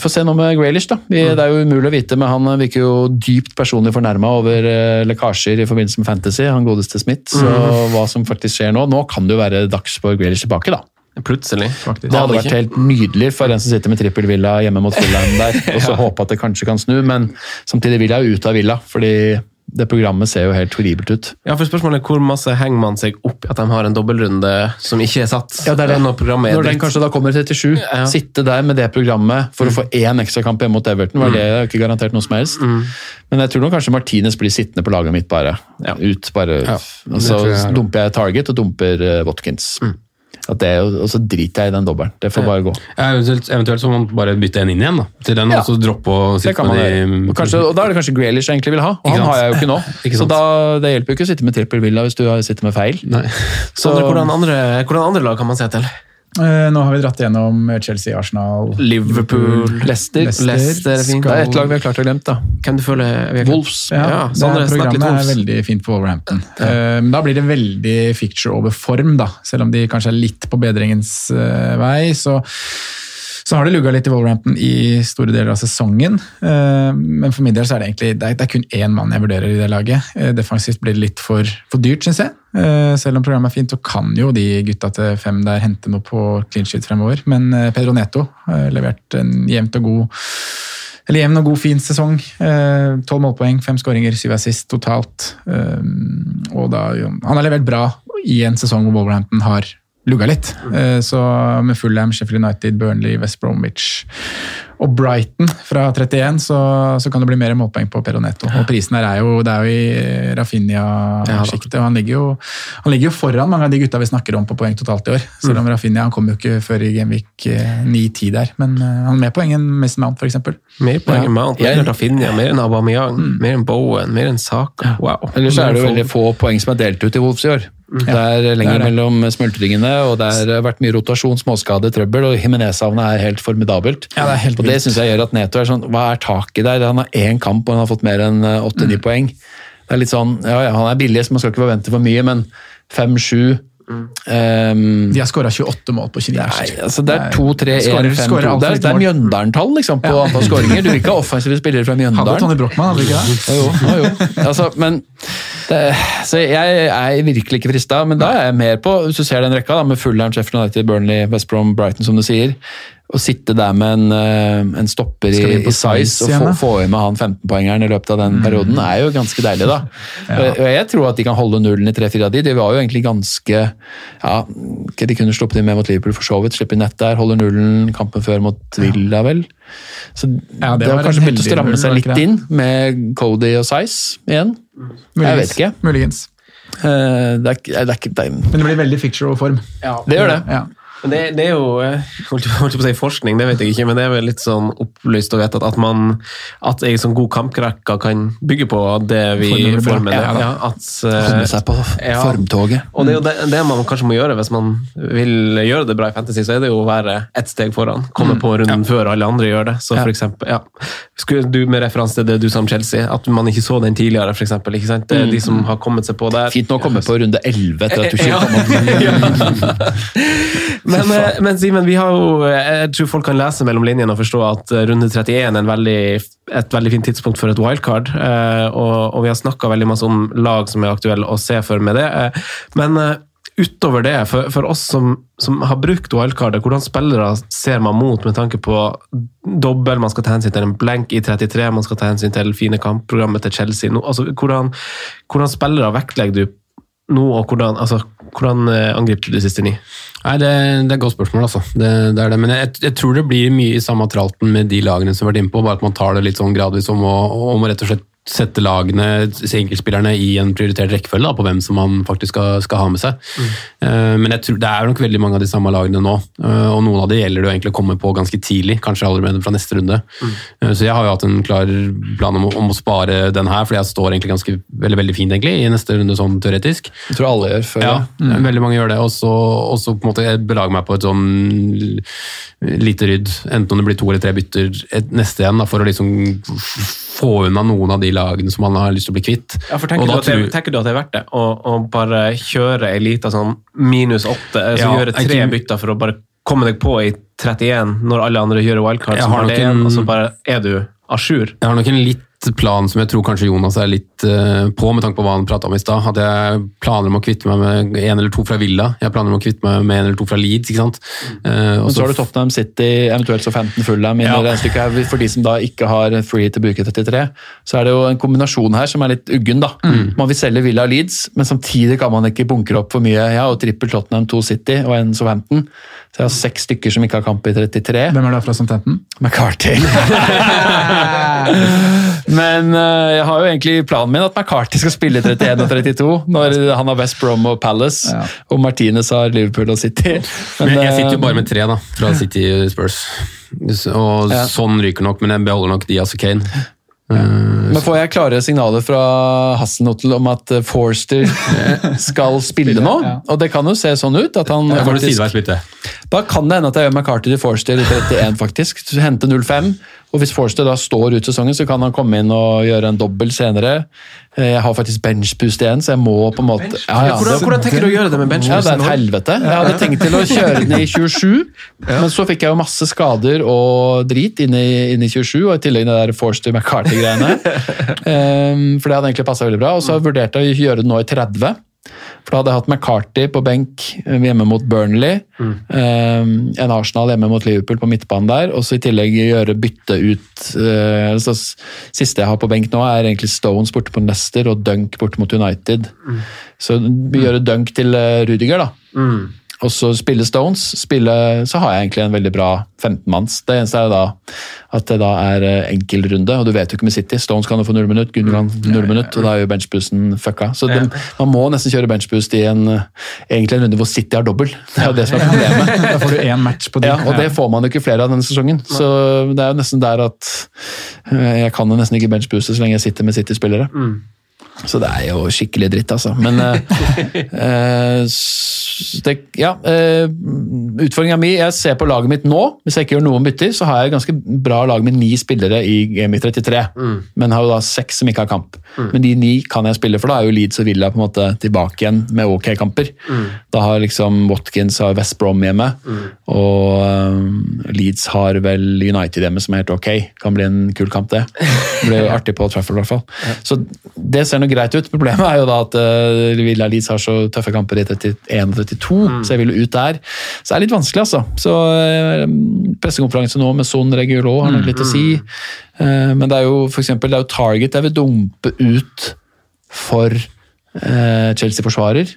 få se nå med Grealish, da. Vi, Det er jo umulig å vite, men han virker jo dypt personlig fornærma over eh, lekkasjer i forbindelse med Fantasy, han godeste Smith. Så hva som faktisk skjer nå Nå kan det jo være dags for Grealish tilbake, da. Plutselig. Faktisk. Det hadde vært helt nydelig for en som sitter med trippelvilla hjemme mot Fulham der, og så håpe at det kanskje kan snu, men samtidig vil jeg jo ut av villa, fordi det programmet ser jo helt horribelt ut. Ja, for spørsmålet er Hvor masse henger man seg opp i at de har en dobbeltrunde som ikke er satt? Ja, det er det. Når programmet er Når den kanskje da kommer 37, Ja. sitte der med det programmet for å få én ekstrakamp hjemme mot Everton, var det ikke garantert noe som helst. Men jeg tror nok kanskje Martinez blir sittende på laget mitt bare. Ut, bare. Ja, så jeg. dumper jeg Target og dumper Watkins. Watkins. At det, er jo- og så driter jeg i den dobbelen. Det får bare gå. Ja, eventuelt, eventuelt så må man bare bytte en inn igjen da, til den, Ja. og så droppe å sitte kan med de Og, kanskje, og da er det kanskje Grealish jeg egentlig vil ha, og Ikke han sant? har jeg jo ikke nå. Ikke så sant? da, det hjelper jo ikke å sitte med trippel villa hvis du sitter med feil. Nei. Så, så hvordan, andre, hvordan andre lag kan man se til? Eh, nå har vi dratt gjennom Chelsea, Arsenal Liverpool, Leicester. Leicester er fint. Det er ett lag vi har klart å glemme, da. Du Wolves. Ja, Ja, Sondre, det programmet er Wolves. veldig fint på Wolverhampton. Ja. Uh, da blir det veldig picture over form, da. Selv om de kanskje er litt på bedringens uh, vei. Så, så har det lugga litt i Wolverhampton i store deler av sesongen. Eh, men for min del så er det egentlig det er, det er kun én mann jeg vurderer i det laget. Eh, defensivt blir det litt for, for dyrt, syns jeg. Eh, selv om programmet er fint, så kan jo de gutta til fem der hente noe på clean sheet fremover. Men eh, Pedro Neto har levert en jevnt og god eller jevn og god, fin sesong. Tolv målpoeng, fem skåringer, syv assist totalt. Eh, og da, han har levert bra i en sesong hvor Wolverhampton har lugga litt. Eh, så med Fulham, Sheffield United, Burnley, West Bromwich og Brighton fra 31, så, så kan det bli mer målpoeng på Peronetto. Ja. Og prisen her er jo, det er jo i Rafinha-sjiktet. han ligger, jo, han ligger jo foran mange av de gutta vi snakker om på poeng totalt i år. Selv om Rafinha han kom jo ikke før i Genvik 9-10 der, men eh, han er med poeng enn Mason Mount, f.eks. Mer poeng enn Mount, mer enn Rafinha, mer enn Aubameyang, mer enn Bowen, mer enn Saka. Wow. Ellers er det jo veldig få poeng som er delt ut i Wolves i år. Det er lenger det er det. mellom smultringene, og det har vært mye rotasjon, småskade, trøbbel, og Jimenez-savnet er helt formidabelt. Ja, det er helt og det syns jeg gjør at Neto er sånn Hva er taket der? Han har én kamp, og han har fått mer enn Mm. åtte-ni poeng. Det er litt sånn, ja, ja, Han er billig, så man skal ikke forvente for mye, men fem-sju ehm, De har skåra 28 mål på 29 Nei, altså det er 2, 3, 1, Skårer- 5, 2 Det det er. Mjøndalen-tall liksom, på Ja. antall skåringer. Du vil ikke ha offensive spillere fra Hadde Mjøndalen. Tony Brochmann, hadde du ikke det? Jo, jo. Altså, men det, så jeg er virkelig ikke frista, men da er jeg mer på, hvis du ser den rekka da, med Fulham, Sheffield United, Burnley, West Brom, Brighton, som du sier, å sitte der med en, eh, en stopper i, i size og få, få med han 15-poengeren i løpet av den perioden, er jo ganske deilig, da. Og og jeg tror at de kan holde nullen i tre-fire av de. De var jo egentlig ganske ja, De kunne sluppet inn med mot Liverpool for så vidt, slippe inn nett der, holde nullen kampen før mot Villa, vel. Så Ja, det det, har kanskje begynt å stramme seg litt inn med Cody og Size igjen. Jeg vet ikke. Muligens. Uh, Det er, det er det er, Men det blir veldig picture og form. Det gjør det. Ja. Men det, det er jo eh, holdt holdt på å si forskning, det vet jeg ikke, men det er vel litt sånn opplyst å vite at, at man at en sånn god kamprekke kan bygge på det vi får med det. former. Ja. Ja, at, Holde seg på ja. Og det er jo det, det man kanskje må gjøre hvis man vil gjøre det bra i Fantasy, så er det jo å være ett steg foran. Komme på runden før alle andre gjør det. Så Ja. for eksempel, ja. Skulle du med referanse til det du sa om Chelsea, at man ikke så den tidligere, for eksempel. Ikke sant? Det er de som har kommet seg på der. Fint nå å komme på runde 11 etter at du ikke Ja. kom opp. Men, eh, men Simen, vi har jo, eh, jeg tror folk kan lese mellom linjene og forstå at eh, runde 31 er en veldig, et veldig fint tidspunkt for et wildcard. Og, og vi har snakka veldig masse om lag som er aktuelle å se for med det. Men utover det, for, for oss som, som har brukt wildcardet, hvordan spillere ser man mot med tanke på dobbel, man skal ta hensyn til en blank i 33, man skal ta hensyn til fine kampprogrammet til Chelsea. altså, hvordan, hvordan spillere vektlegger du nå, og hvordan, altså, hvordan eh, angriper du de siste ni? Nei, det, det er et godt spørsmål, altså. Det, det er det. Men jeg, jeg tror det blir mye i samme tralten med de lagene som har vært innpå, bare at man tar det litt sånn gradvis om å, om å rett og slett sette lagene, enkeltspillerne, i en prioritert rekkefølge da, på hvem som man faktisk skal, skal ha med seg. Eh, Men jeg tror det er nok veldig mange av de samme lagene nå, uh, og noen av de gjelder det egentlig å komme på ganske tidlig, kanskje allerede fra neste runde. Eh, Så jeg har jo hatt en klar plan om, om å spare den her, for jeg står egentlig ganske veldig, veldig fint egentlig, i neste runde sånn teoretisk. Jeg tror alle gjør før Ja, mm. veldig mange gjør det. Og så på en måte belage meg på et sånn lite rydd, enten om det blir to eller tre bytter et, neste igjen, da, for å liksom få unna noen av de lagene som man har lyst til å bli kvitt. Ja, for tenker, du at det, tror- tenker du at det er verdt det? Å, å bare kjøre ei lita sånn minus åtte, altså Ja, gjøre tre ikke- bytter for å bare komme deg på i 31 når alle andre gjør wildcard, som har det igjen, og så bare er du à jour? Jeg har nok en litt plan som jeg tror kanskje Jonas er litt eh, på, med tanke på hva han prata om i stad. At jeg planer om å kvitte meg med en eller to fra Villa. Jeg planer om å kvitte meg med en eller to fra Leeds. ikke sant? Eh, Men så har du Tottenham City, eventuelt så 15 Fulham Ja. For de som da ikke har free til bruke 33, så er det jo en kombinasjon her som er litt uggen, da. Man vil selge Villa og Leeds, men samtidig kan man ikke bunkre opp for mye. Ja, og trippel Tottenham, to City og en Southampton. Så jeg har seks stykker som ikke har kamp i 33. Hvem er det fra Southampton? McCarty. Men eh, jeg har jo egentlig planen min at McCarty skal spille 31 og 32, når han har West Brom og Palace, Ja. og Martinez har Liverpool og City. Men jeg, jeg sitter jo eh, bare med tre da, fra City Spurs. Og Ja. sånn ryker nok, men jeg beholder nok Diaz og Kane. Eh, Men får jeg klare signaler fra Hasselnottel om at eh, Forster skal spille nå? Og det kan jo se sånn ut. at han faktisk... Da kan det hende at jeg gjør McCarty til Forster i 31, faktisk. Hente 0-5. Og hvis Forster da står ut sesongen, så kan han komme inn og gjøre en dobbel senere. Eh, Jeg har faktisk benchboost igjen, så jeg må på en måte ja, ja, hvordan, hvordan tenker du å gjøre det med ja, det er et helvete. Jeg hadde tenkt til å kjøre den i 27, men så fikk jeg jo masse skader og drit inn i, inn i 27, og i tillegg det der Forster McCarty-greiene. um, for det hadde egentlig passa veldig bra. Og så vurderte jeg å gjøre det nå i 30. For da hadde jeg hatt McCarty på benk eh, hjemme mot Burnley. Um, en Arsenal hjemme mot Liverpool på midtbanen der. Og så i tillegg gjøre bytte ut uh, så Siste jeg har på benk nå, er egentlig Stones borte på Nester og Dunk borte mot United. Så vi gjør Dunk til uh, Rudiger, da. Og så spille Stones, spille, så har jeg egentlig en veldig bra 15-manns. Det eneste er da at det da er eh, enkelrunde, og du vet jo ikke med City. Stones kan jo få null minutt, Gundogan null minutt, og da er jo benchboosten fucka. Så det, man må nesten kjøre benchboost i en, egentlig en runde hvor City har dobbel. Det er jo det som er problemet. Da får du én match på det. Ja, og det får man jo ikke flere av denne sesongen. Så det er jo nesten der at eh, jeg kan jo nesten ikke benchbooste så lenge jeg sitter med City-spillere. Så det er jo skikkelig dritt, altså. Men eh, eh, det, ja, eh, utfordringa mi Jeg ser på laget mitt nå. Hvis jeg ikke gjør noen bytter, så har jeg ganske bra lag med ni spillere i Game 33. Men har jo da seks som ikke har kamp. Men de ni kan jeg spille, for da er jo Leeds og Villa på en måte tilbake igjen med ok kamper. Da har liksom Watkins og West Brom hjemme, og eh, Leeds har vel United hjemme, som er helt ok. Kan bli en kul kamp, det. Det blir artig på Trafford, i hvert fall. Så det ser noe greit ut. Problemet er jo da at uh, Villa Leeds har så tøffe kamper i 31 og 32, så jeg vil jo ut der. Så det er litt vanskelig, altså. Så uh, pressekonferanse nå med Son Regulo har nok litt å si. Uh, men det er jo for eksempel, det er jo Target jeg vil dumpe ut for eh, Chelsea-forsvarer.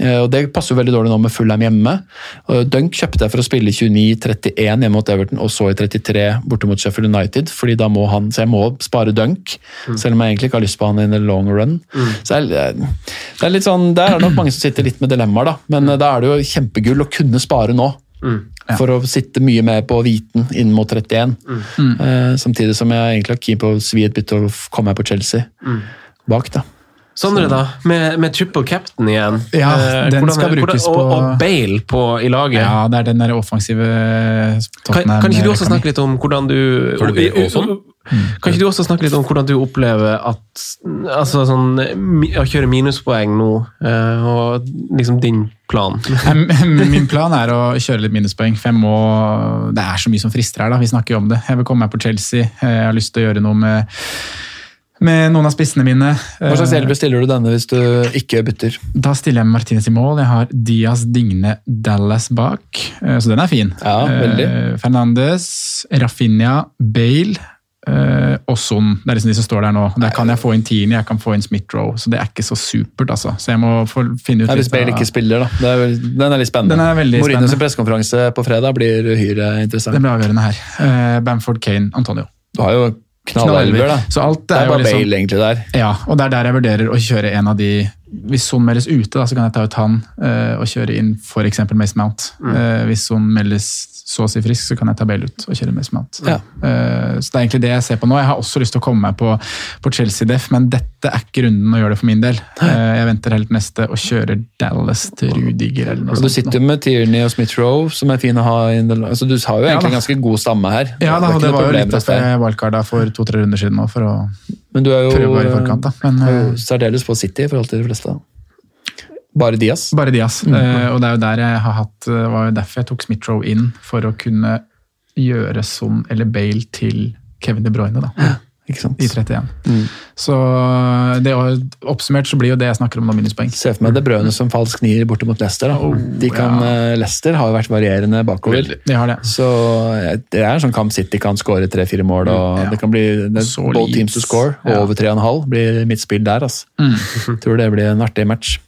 Eh, og Det passer jo veldig dårlig nå med Fulham hjemme. Og Dunk kjøpte jeg for å spille 29-31 hjemme mot Everton, og så i 33 borte mot Sheffield United. fordi da må han, Så jeg må spare Dunk, selv om jeg egentlig ikke har lyst på han in the long run. Så jeg, det er litt sånn, Der er det nok mange som sitter litt med dilemmaer, da. Men mm. da er det jo kjempegull å kunne spare nå. For å sitte mye mer på viten inn mot 31. Eh, samtidig som jeg egentlig har keen på å svi et bytte og komme meg på Chelsea bak. da. Sondre, da? Med, med triple captain igjen. Ja, Eh, den hvordan- skal brukes hvordan, og, på- og Bale på, i laget. Ja, det er den der offensive Kan, Tottenham- kan ikke du også snakke litt om hvordan du og sånn? Kan ikke du også snakke litt om hvordan du opplever at altså sånn, Å kjøre minuspoeng nå, eh, og liksom din plan? Min plan er å kjøre litt minuspoeng, for jeg må Det er så mye som frister her, da. Vi snakker jo om det. Jeg vil komme meg på Chelsea. Jeg har lyst til å gjøre noe med, med noen av spissene mine. Hva slags elver stiller du denne hvis du ikke bytter? Da stiller jeg med Martinez i mål. Jeg har Diaz, Digne, Dallas bak, eh, så den er fin. Ja, veldig. Eh, Fernandes, Rafinha, Bale Uh, og Son. Det er liksom de som står der nå. Der kan jeg få inn Tini, jeg kan få inn Smith-Roe, så det er ikke så supert, altså. Så jeg må få finne ut Nei, hvis Bale ikke spiller, da. Det er, den er litt spennende. Er Mourinho sin pressekonferanse på fredag blir uhyre interessant. Det blir avgjørende her. Uh, Bamford, Kane, Antonio. Du har jo knallelver, da. Så alt Det er, er jo bare liksom, bail egentlig der. Ja, og det er der jeg vurderer å kjøre en av de Hvis Son meldes ute, da, så kan jeg ta ut han uh, og kjøre inn f.eks. Mace Mount. Mm. Uh, hvis Son meldes så å si frisk, så kan jeg ta Bale ut og kjøre Mace Mount. Ja. Uh, så det er egentlig det jeg ser på nå. Jeg har også lyst til å komme meg på, på Chelsea-def, men dette er ikke runden å gjøre det for min del. Jeg venter helt neste og kjører Dallas til Rudiger eller noe Og du sitter jo med Tierney og Smith-Rowe, som er fin å ha. inn Altså, du har jo Ja, egentlig da. ganske god stamme her. Ja, da, det, det var jo litt det. jeg wildcarda for to-tre runder siden nå, for å Men du er jo, prøve å være i forkant. da. Men, er jo eh, særdeles på City i forhold til de fleste. Bare Diaz. Bare Diaz. Mm. Uh, og det er jo der jeg har hatt Det var jo derfor jeg tok Smith-Roe inn, for å kunne gjøre Son eller Bale til Kevin De Bruyne, da. Ikke sant? I 31. Mm. Så det oppsummert så blir jo det jeg snakker om nå, minuspoeng. Se for meg De Bruyne som falsk nier borte mot Leicester. Da. De kan, ja. Leicester har jo vært varierende bakover. De har det. Så eh, det er en sånn kamp City kan skåre tre-fire mål, og Mm, ja. det kan bli det, both teams to score. Og Ja. over 3,5 blir mitt spill der. Altså. Mm. Tror det blir en artig match.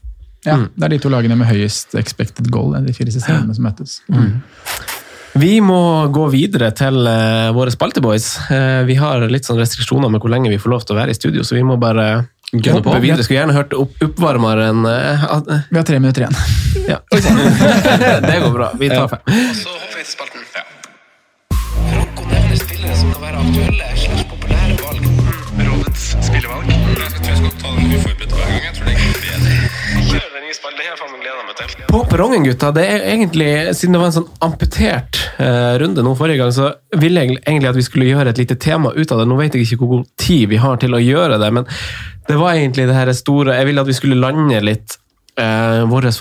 Ja, Det er de to lagene med høyest expected goal, de fire siste rundene som møtes. Vi må gå videre til uh, våre spalteboys. Uh, vi har litt sånn restriksjoner med hvor lenge vi får lov til å være i studio, så vi må bare Gønne på. videre. Skulle gjerne hørt opp, oppvarmeren enn uh, Vi har tre minutter igjen. Ja. det går bra. Vi tar fem. Så hopper vi til spalten. Franco nevner spillere som kan være aktuelle slags populære valg. Rådets spillevalg. Jeg tror jeg skal ta den uforberedt hver gang. Jeg tror det er På perrongen, gutta. Det er egentlig, Siden det var en sånn amputert uh, runde nå forrige gang, så ville jeg egentlig at vi skulle gjøre et lite tema ut av det. Nå vet jeg ikke hvor god tid vi har til å gjøre det, men det var egentlig det her store Jeg ville at vi skulle lande litt eh, våre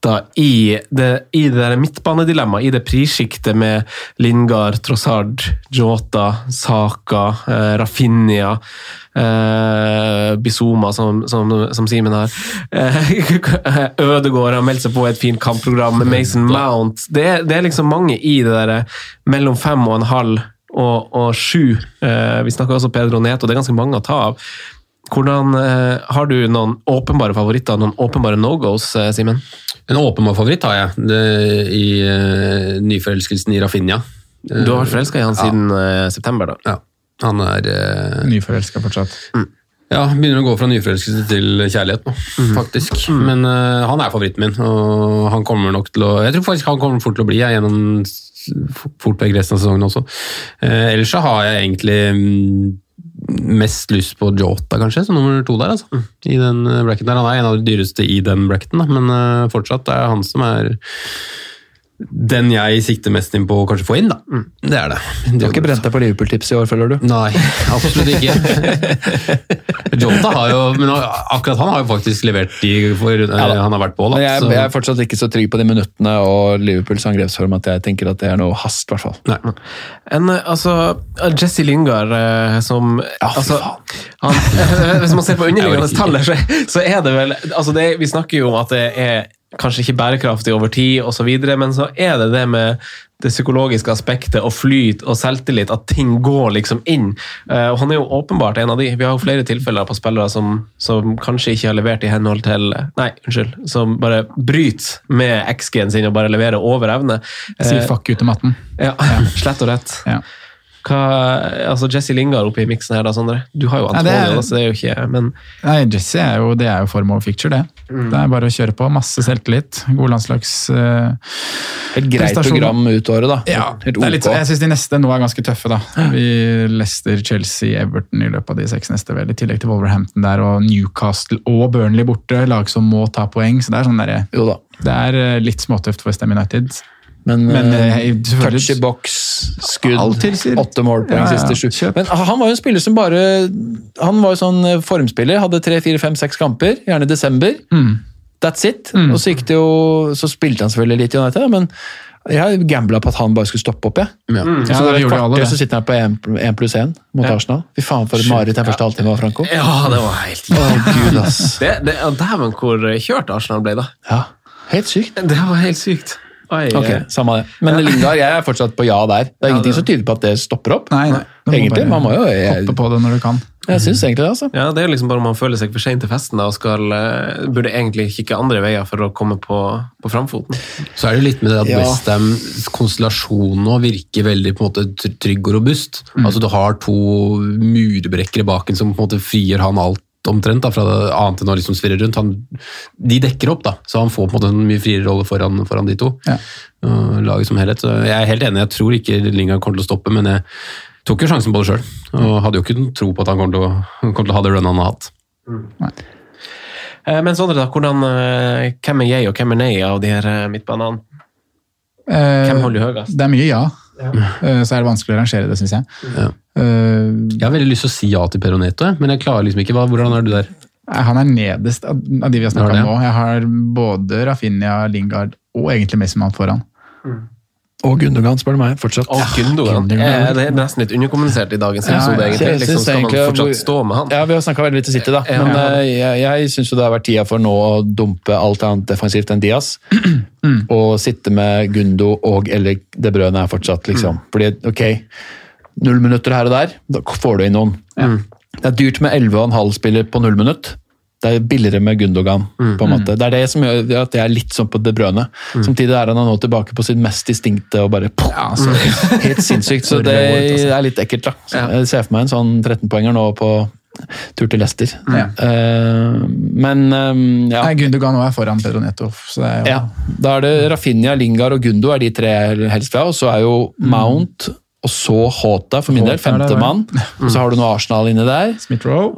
favoritter i det, i det midtbanedilemmaet, i det prissjiktet med Lingard, Trossard, Jota, Saka, eh, Rafinha, eh, Bizoma, som, som, som Simen har. Eh, Ødegaard har meldt seg på et fint kampprogram med Mason Mount. Det er, det er liksom mange i det der mellom fem og en halv og, og sju. Eh, vi snakker også Pedro Neto, det er ganske mange å ta av. Hvordan, eh, Har du noen åpenbare favoritter, noen åpenbare no-goes, eh, Simen? En åpenbar favoritt har jeg, det, i uh, nyforelskelsen i Rafinha. Du har vært forelska i han siden uh, september, da? Ja, han er uh, Nyforelska fortsatt. Ja, begynner å gå fra nyforelskelse til kjærlighet nå, faktisk. Men uh, han er favoritten min, og han kommer nok til å Jeg tror faktisk han kommer fort til å bli jeg, gjennom fort vekk resten av sesongen også. Uh, ellers så har jeg egentlig mm, mest lyst på Jota, kanskje, som nummer to der. altså. I den eh, bracketen der. Han er en av de dyreste i den bracketen, da. men eh, fortsatt er han som er den jeg sikter mest inn på å kanskje få inn. da. Det er det. Du har ikke brent deg på Liverpool-tips i år, føler du? Nei, absolutt ikke. Jota har jo men akkurat han har jo faktisk levert de for, Ja han har vært på. da. Men jeg, så- jeg er fortsatt ikke så trygg på de minuttene og Liverpools angrepsform at jeg tenker at det er noe hast, i hvert fall. En, eh, altså, Jesse Lingard eh, som altså, han, Hvis man ser på underliggende tall, så, så er det vel altså det, Vi snakker jo om at det er kanskje ikke bærekraftig over tid, videre, men så er det det med det psykologiske aspektet og flyt og selvtillit, at ting går liksom inn. Uh, Han er jo åpenbart en av de. Vi har jo flere tilfeller på spillere som, som kanskje ikke har levert i henhold til Nei, unnskyld. Som bare bryter med XG-en sin og bare leverer over evne. Uh, Sier fuck ut til matten. ja, slett og rett. Ja. Hva, altså Jesse Lingard oppi miksen her, da, Sondre? Du har jo Ja, Antonio, er- så det er jo ikke Men Nei, Jesse er jo, det er jo form over picture, det. Mm. Det er bare å kjøre på. Masse selvtillit. God landslags... uh, Helt greit program ut året, da. Ja, Helt det er litt, jeg syns de neste nå er ganske tøffe, da. Vi Leicester, Chelsea, Everton i løpet av de seks neste, vel. I tillegg til Wolverhampton der, og Newcastle og Burnley borte. Lag som må ta poeng. Så det er sånn derre Det er eh, litt småtøft for Stem United. Men, Men, eh, touch i boks, skudd, åtte målpoeng Ja, ja, siste sju. kjøp. Men han var jo en spiller som bare Han var jo sånn eh, formspiller, hadde tre, fire, fem, seks kamper, gjerne i desember. Mm. That's it. Og så gikk det jo Så spilte han selvfølgelig litt i United, men jeg gambla på at han bare skulle stoppe opp, jeg. Ja. Så Ja, det det var alle kvarter, det. så sitter han på 1 pluss 1 mot Arsenal. Fy faen, for et mareritt den første halvtimen var, Franco. Ja, det var helt Å, gud, ass. det, det, Dæven, hvor kjørt Arsenal ble, da. Ja, helt sykt. Det var helt sykt. Oi, Ok, eh, samme det. Men Lingard, jeg er fortsatt på ja der. Det er ingenting som tyder på at det stopper opp. Nei, nei. Egentlig, man må jo Jeg, Hoppe på det når du kan. jeg syns egentlig det, altså. Ja, Det er liksom bare om man føler seg for sein til festen da, og skal, uh, burde egentlig kikke andre veier for å komme på, på framfoten. Så er det litt med det at Ja. Westhams konstellasjon nå virker veldig på en måte trygg og robust. Mm. Altså Du har to murbrekkere baken som på en måte frigjør han alt omtrent, da, fra det annet enn å liksom svirre rundt. Han, de dekker opp, da, så han får på en måte en mye friere rolle foran, foran de to. Ja. Og laget som helhet. Så jeg er helt enig, jeg tror ikke Lingard kommer til å stoppe, men jeg tok jo sjansen på det sjøl. Og hadde jo ikke noen tro på at han kommer til å, kom til å ha det runnet han har hatt. Eh, Men Sondre, da, hvordan, eh, hvem er jeg og hvem er nei av de her eh, midtbanene? Eh, Hvem holder du høyest? Det er mye ja. Eh, Så er det vanskelig å rangere det, syns jeg. Ja. Eh, Jeg har veldig lyst til å si ja til Peroneto, men jeg klarer liksom ikke. Hva, hvordan er du der? Han er nederst av de vi har snakka om nå. Jeg har både Rafinha, Lingard og egentlig Messemann foran. Og Gundogan, spør du meg. Fortsatt. Og Gundogan. Eh, Det er nesten litt underkommunisert i dagens Ja, episode, ja. egentlig. Liksom, skal man fortsatt stå med han? Ja, Vi har snakka veldig til City, da. Men ja. jeg, jeg syns det har vært tida for nå å dumpe alt annet defensivt enn Diaz. Og sitte med Gundo og eller De Brøne er fortsatt, liksom. Fordi, ok, null minutter her og der, da får du inn noen. Det er dyrt med 11,5 spiller på null minutt. Det er billigere med Gundogan. på en måte. Det er det som gjør at jeg er litt sånn på De Brøne. Samtidig er han nå tilbake på sitt mest distinkte og bare poff, Ja, altså, Helt sinnssykt, så det er litt ekkelt. da. Så Jeg ser for meg en sånn 13-poenger nå på tur til Leicester. Ja. Eh, men eh, ja. Nei, Gundogan nå er foran Pedro Neto. Så det er jo, ja. Da er det Rafinha, Lingard og Gundo er de tre helst ha. Og så er jo Mount og så Hota, for min del, femtemann. Og så har du noe Arsenal inni der.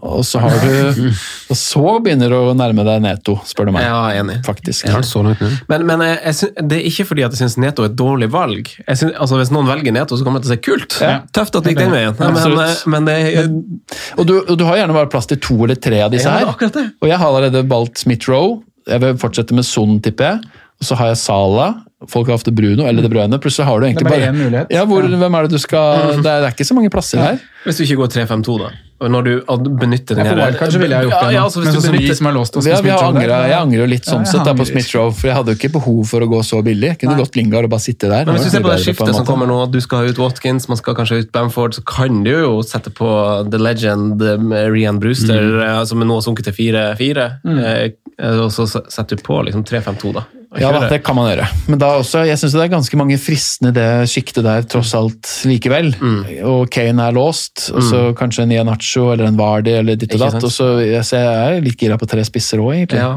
Og så har du Og så begynner du å nærme deg Neto, spør du meg. Ja, enig. Faktisk. Jeg har så langt. Men, men jeg, jeg synes, det er ikke fordi at jeg syns Neto er et dårlig valg. Jeg syns- altså Hvis noen velger Neto, så kommer det til å se kult. Ja. Tøft at det gikk den veien. Men, Absolutt. men det er Og du, og du har gjerne bare plass til to eller tre av disse Ja, er her. det. Og jeg har allerede valgt Smith-Roe. Jeg vil fortsette med Son, tipper jeg. Så har jeg Sala. Folk har ofte Bruno eller De Bruyne. Plutselig har du egentlig Det bare bare ja, mulighet. Ja, Hvem er det du skal Det er, det er ikke så mange plasser her. Hvis du ikke går 3-5-2, da. Og når du benytter den her- ville jeg gjort det. Ja, ja, altså, Men sånn som vi som er låst oss Ja, har jeg angrer jo litt sånn Ja, sett da på angrer. Smith-Rowe, for jeg hadde jo ikke behov for å gå så billig. Jeg kunne gått Lingard og bare sitte der. Men hvis du ser på det skiftet på som kommer nå, at du skal ha ut Watkins, man skal kanskje ut Bamford, så kan du jo sette på The Legend med Rian Brewster, mm. som er nå sunket til 4-4, eh, og så setter du på liksom 3-5-2, da. Ja da, det kan man gjøre. Men da også, jeg syns det er ganske mange fristende i det sjiktet der, tross alt likevel. Mm. Og Kane er låst, og så kanskje en Ianacho eller en Vardy eller ditt og datt. Og så jeg, ser, jeg er litt gira på tre spisser òg, egentlig. Ja.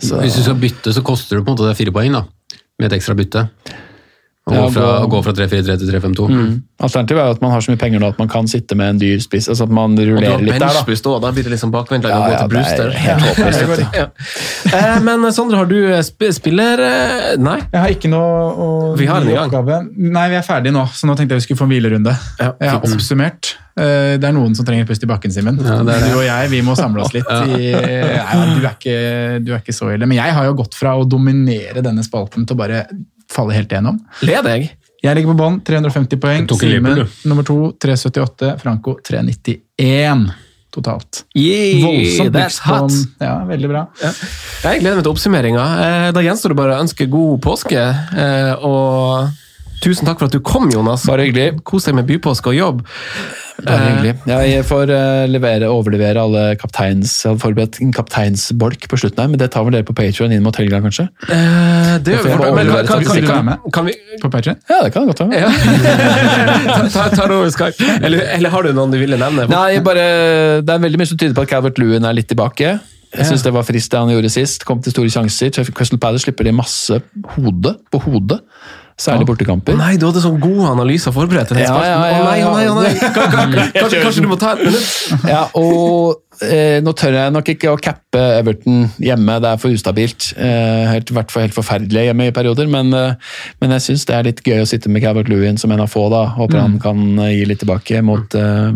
Så- Hvis du skal bytte, så koster det på en måte det fire poeng, da. Med et ekstra bytte. Å Ja, gå fra, gå- fra 3-4-3 til 3-5-2. Mm. Alternativet er jo at man har så mye penger nå at man kan sitte med en dyr spiss. altså at man rullerer litt der, da. benchboost da blir det liksom bakvendtlag å gå ja, til er Brewster. helt håpløst. Ja. Eh, Men Sondre, har du eh, sp spiller... eh, Nei? Jeg har ikke noe å Vi har en oppgave. Nei, vi er ferdige nå, så nå tenkte jeg vi skulle få en hvilerunde. Ja, jeg har oppsummert. Eh, Det er noen som trenger pust i bakken, Simen. Ja. Du og jeg vi må samle oss litt. I, ja, du, er ikke, du er ikke så ille. Men jeg har jo gått fra å dominere denne spalten til å bare falle helt igjennom. Led jeg? Jeg ligger på bånn, 350 poeng. Simen nummer to, 378. Franco 391 totalt. Voldsomt that's hot. Ja, veldig bra. Jeg gleder meg til oppsummeringa. Eh, Da gjenstår det bare å ønske god påske. eh, Og tusen takk for at du kom, Jonas. Bare hyggelig. Kos deg med bypåske og jobb. Bare hyggelig. Ja, jeg får eh, levere, overlevere alle kapteins... Jeg hadde forberedt en kapteinsbolk på slutten her, men det tar vel dere på Patreon inn mot helga, kanskje? Eh, Det gjør vi. Men kan, kan, kan, du være kan, kan vi På Patrion? Ja, det kan jeg godt være. ja. ta, ta, det over Skype. Eller, eller har du noen du ville nevne? Nei, bare, det er veldig mye som tyder på at Calvert Lewin er litt tilbake. Jeg synes det var frist det han gjorde sist. Kom til store sjanser. Crystal Palace slipper de masse hode på hodet. Særlig bortekamper. Nei, du hadde sånn gode analyser forberedt til den Ja, spalten. ja, ja, Å nei, å nei, å nei. ja. Kan- kan- Kanskje, kanskje du må ta et minutt? Ja, og eh, nå tør jeg nok ikke å cappe Everton hjemme, det er for ustabilt. Eh, helt, hvert fall helt forferdelig hjemme i perioder, men, eh, men jeg syns det er litt gøy å sitte med Calvert Lewin som en av få. da. Håper han kan eh, gi litt tilbake mot, eh,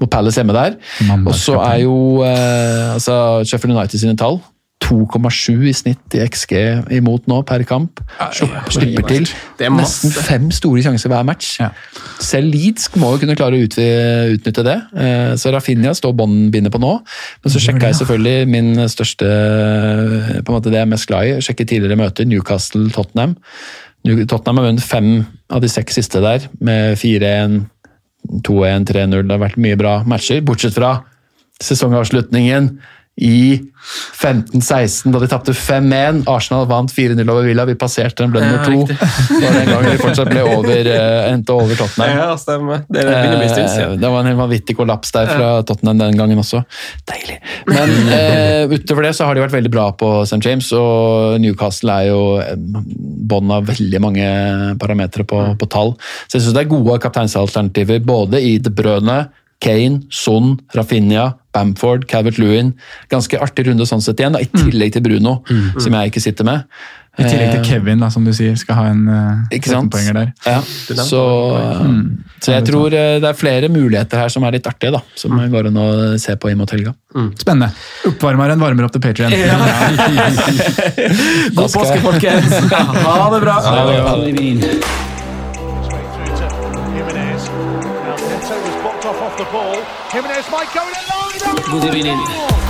mot Palace hjemme der. Og så er jo eh, altså Sheffield United sine tall 2,7 i snitt i XG imot nå per kamp. Slipper til Det er nesten fem store sjanser hver match. Ja. Selv Leeds må jo kunne klare å utnytte det. Eh, Så Rafinha står båndbindet på nå. Men så sjekka jeg selvfølgelig min største på en måte Det jeg er mest glad i. Sjekket tidligere møter. Newcastle-Tottenham. Tottenham har vunnet fem av de seks siste der, med 4-1, 2-1, 3-0. Det har vært mye bra matcher, bortsett fra sesongavslutningen i 15-16, da de tapte 5-1. Arsenal vant 4-0 over Villa. Vi passerte den, ble nummer to. Det var den gangen vi fortsatt ble over, eh, endte over Tottenham. Ja, stemmer. Det en stund Eh. Det var en helt vanvittig kollaps der fra Tottenham den gangen også. Deilig. Men uh, utover det så har de vært veldig bra på St. James, og Newcastle er jo bånd av veldig mange parametere på, på tall. Så jeg syns det er gode kapteinsalternativer både i De Brøne, Kane, Son, Rafinha, Bamford, Calvert Lewin. Ganske artig runde sånn sett igjen, da, i tillegg til Bruno, som jeg ikke sitter med. I tillegg til Eh, Kevin, da, som du sier, skal ha en uh, poenger der. Ja, så, så jeg tror eh, det er flere muligheter her som er litt artige, da. Som går an å se på inn mot helga. Spennende. Oppvarmeren varmer opp til Patrion. God påske, folkens! Ha det bra! Straight Jimenez might go in alone. Good evening.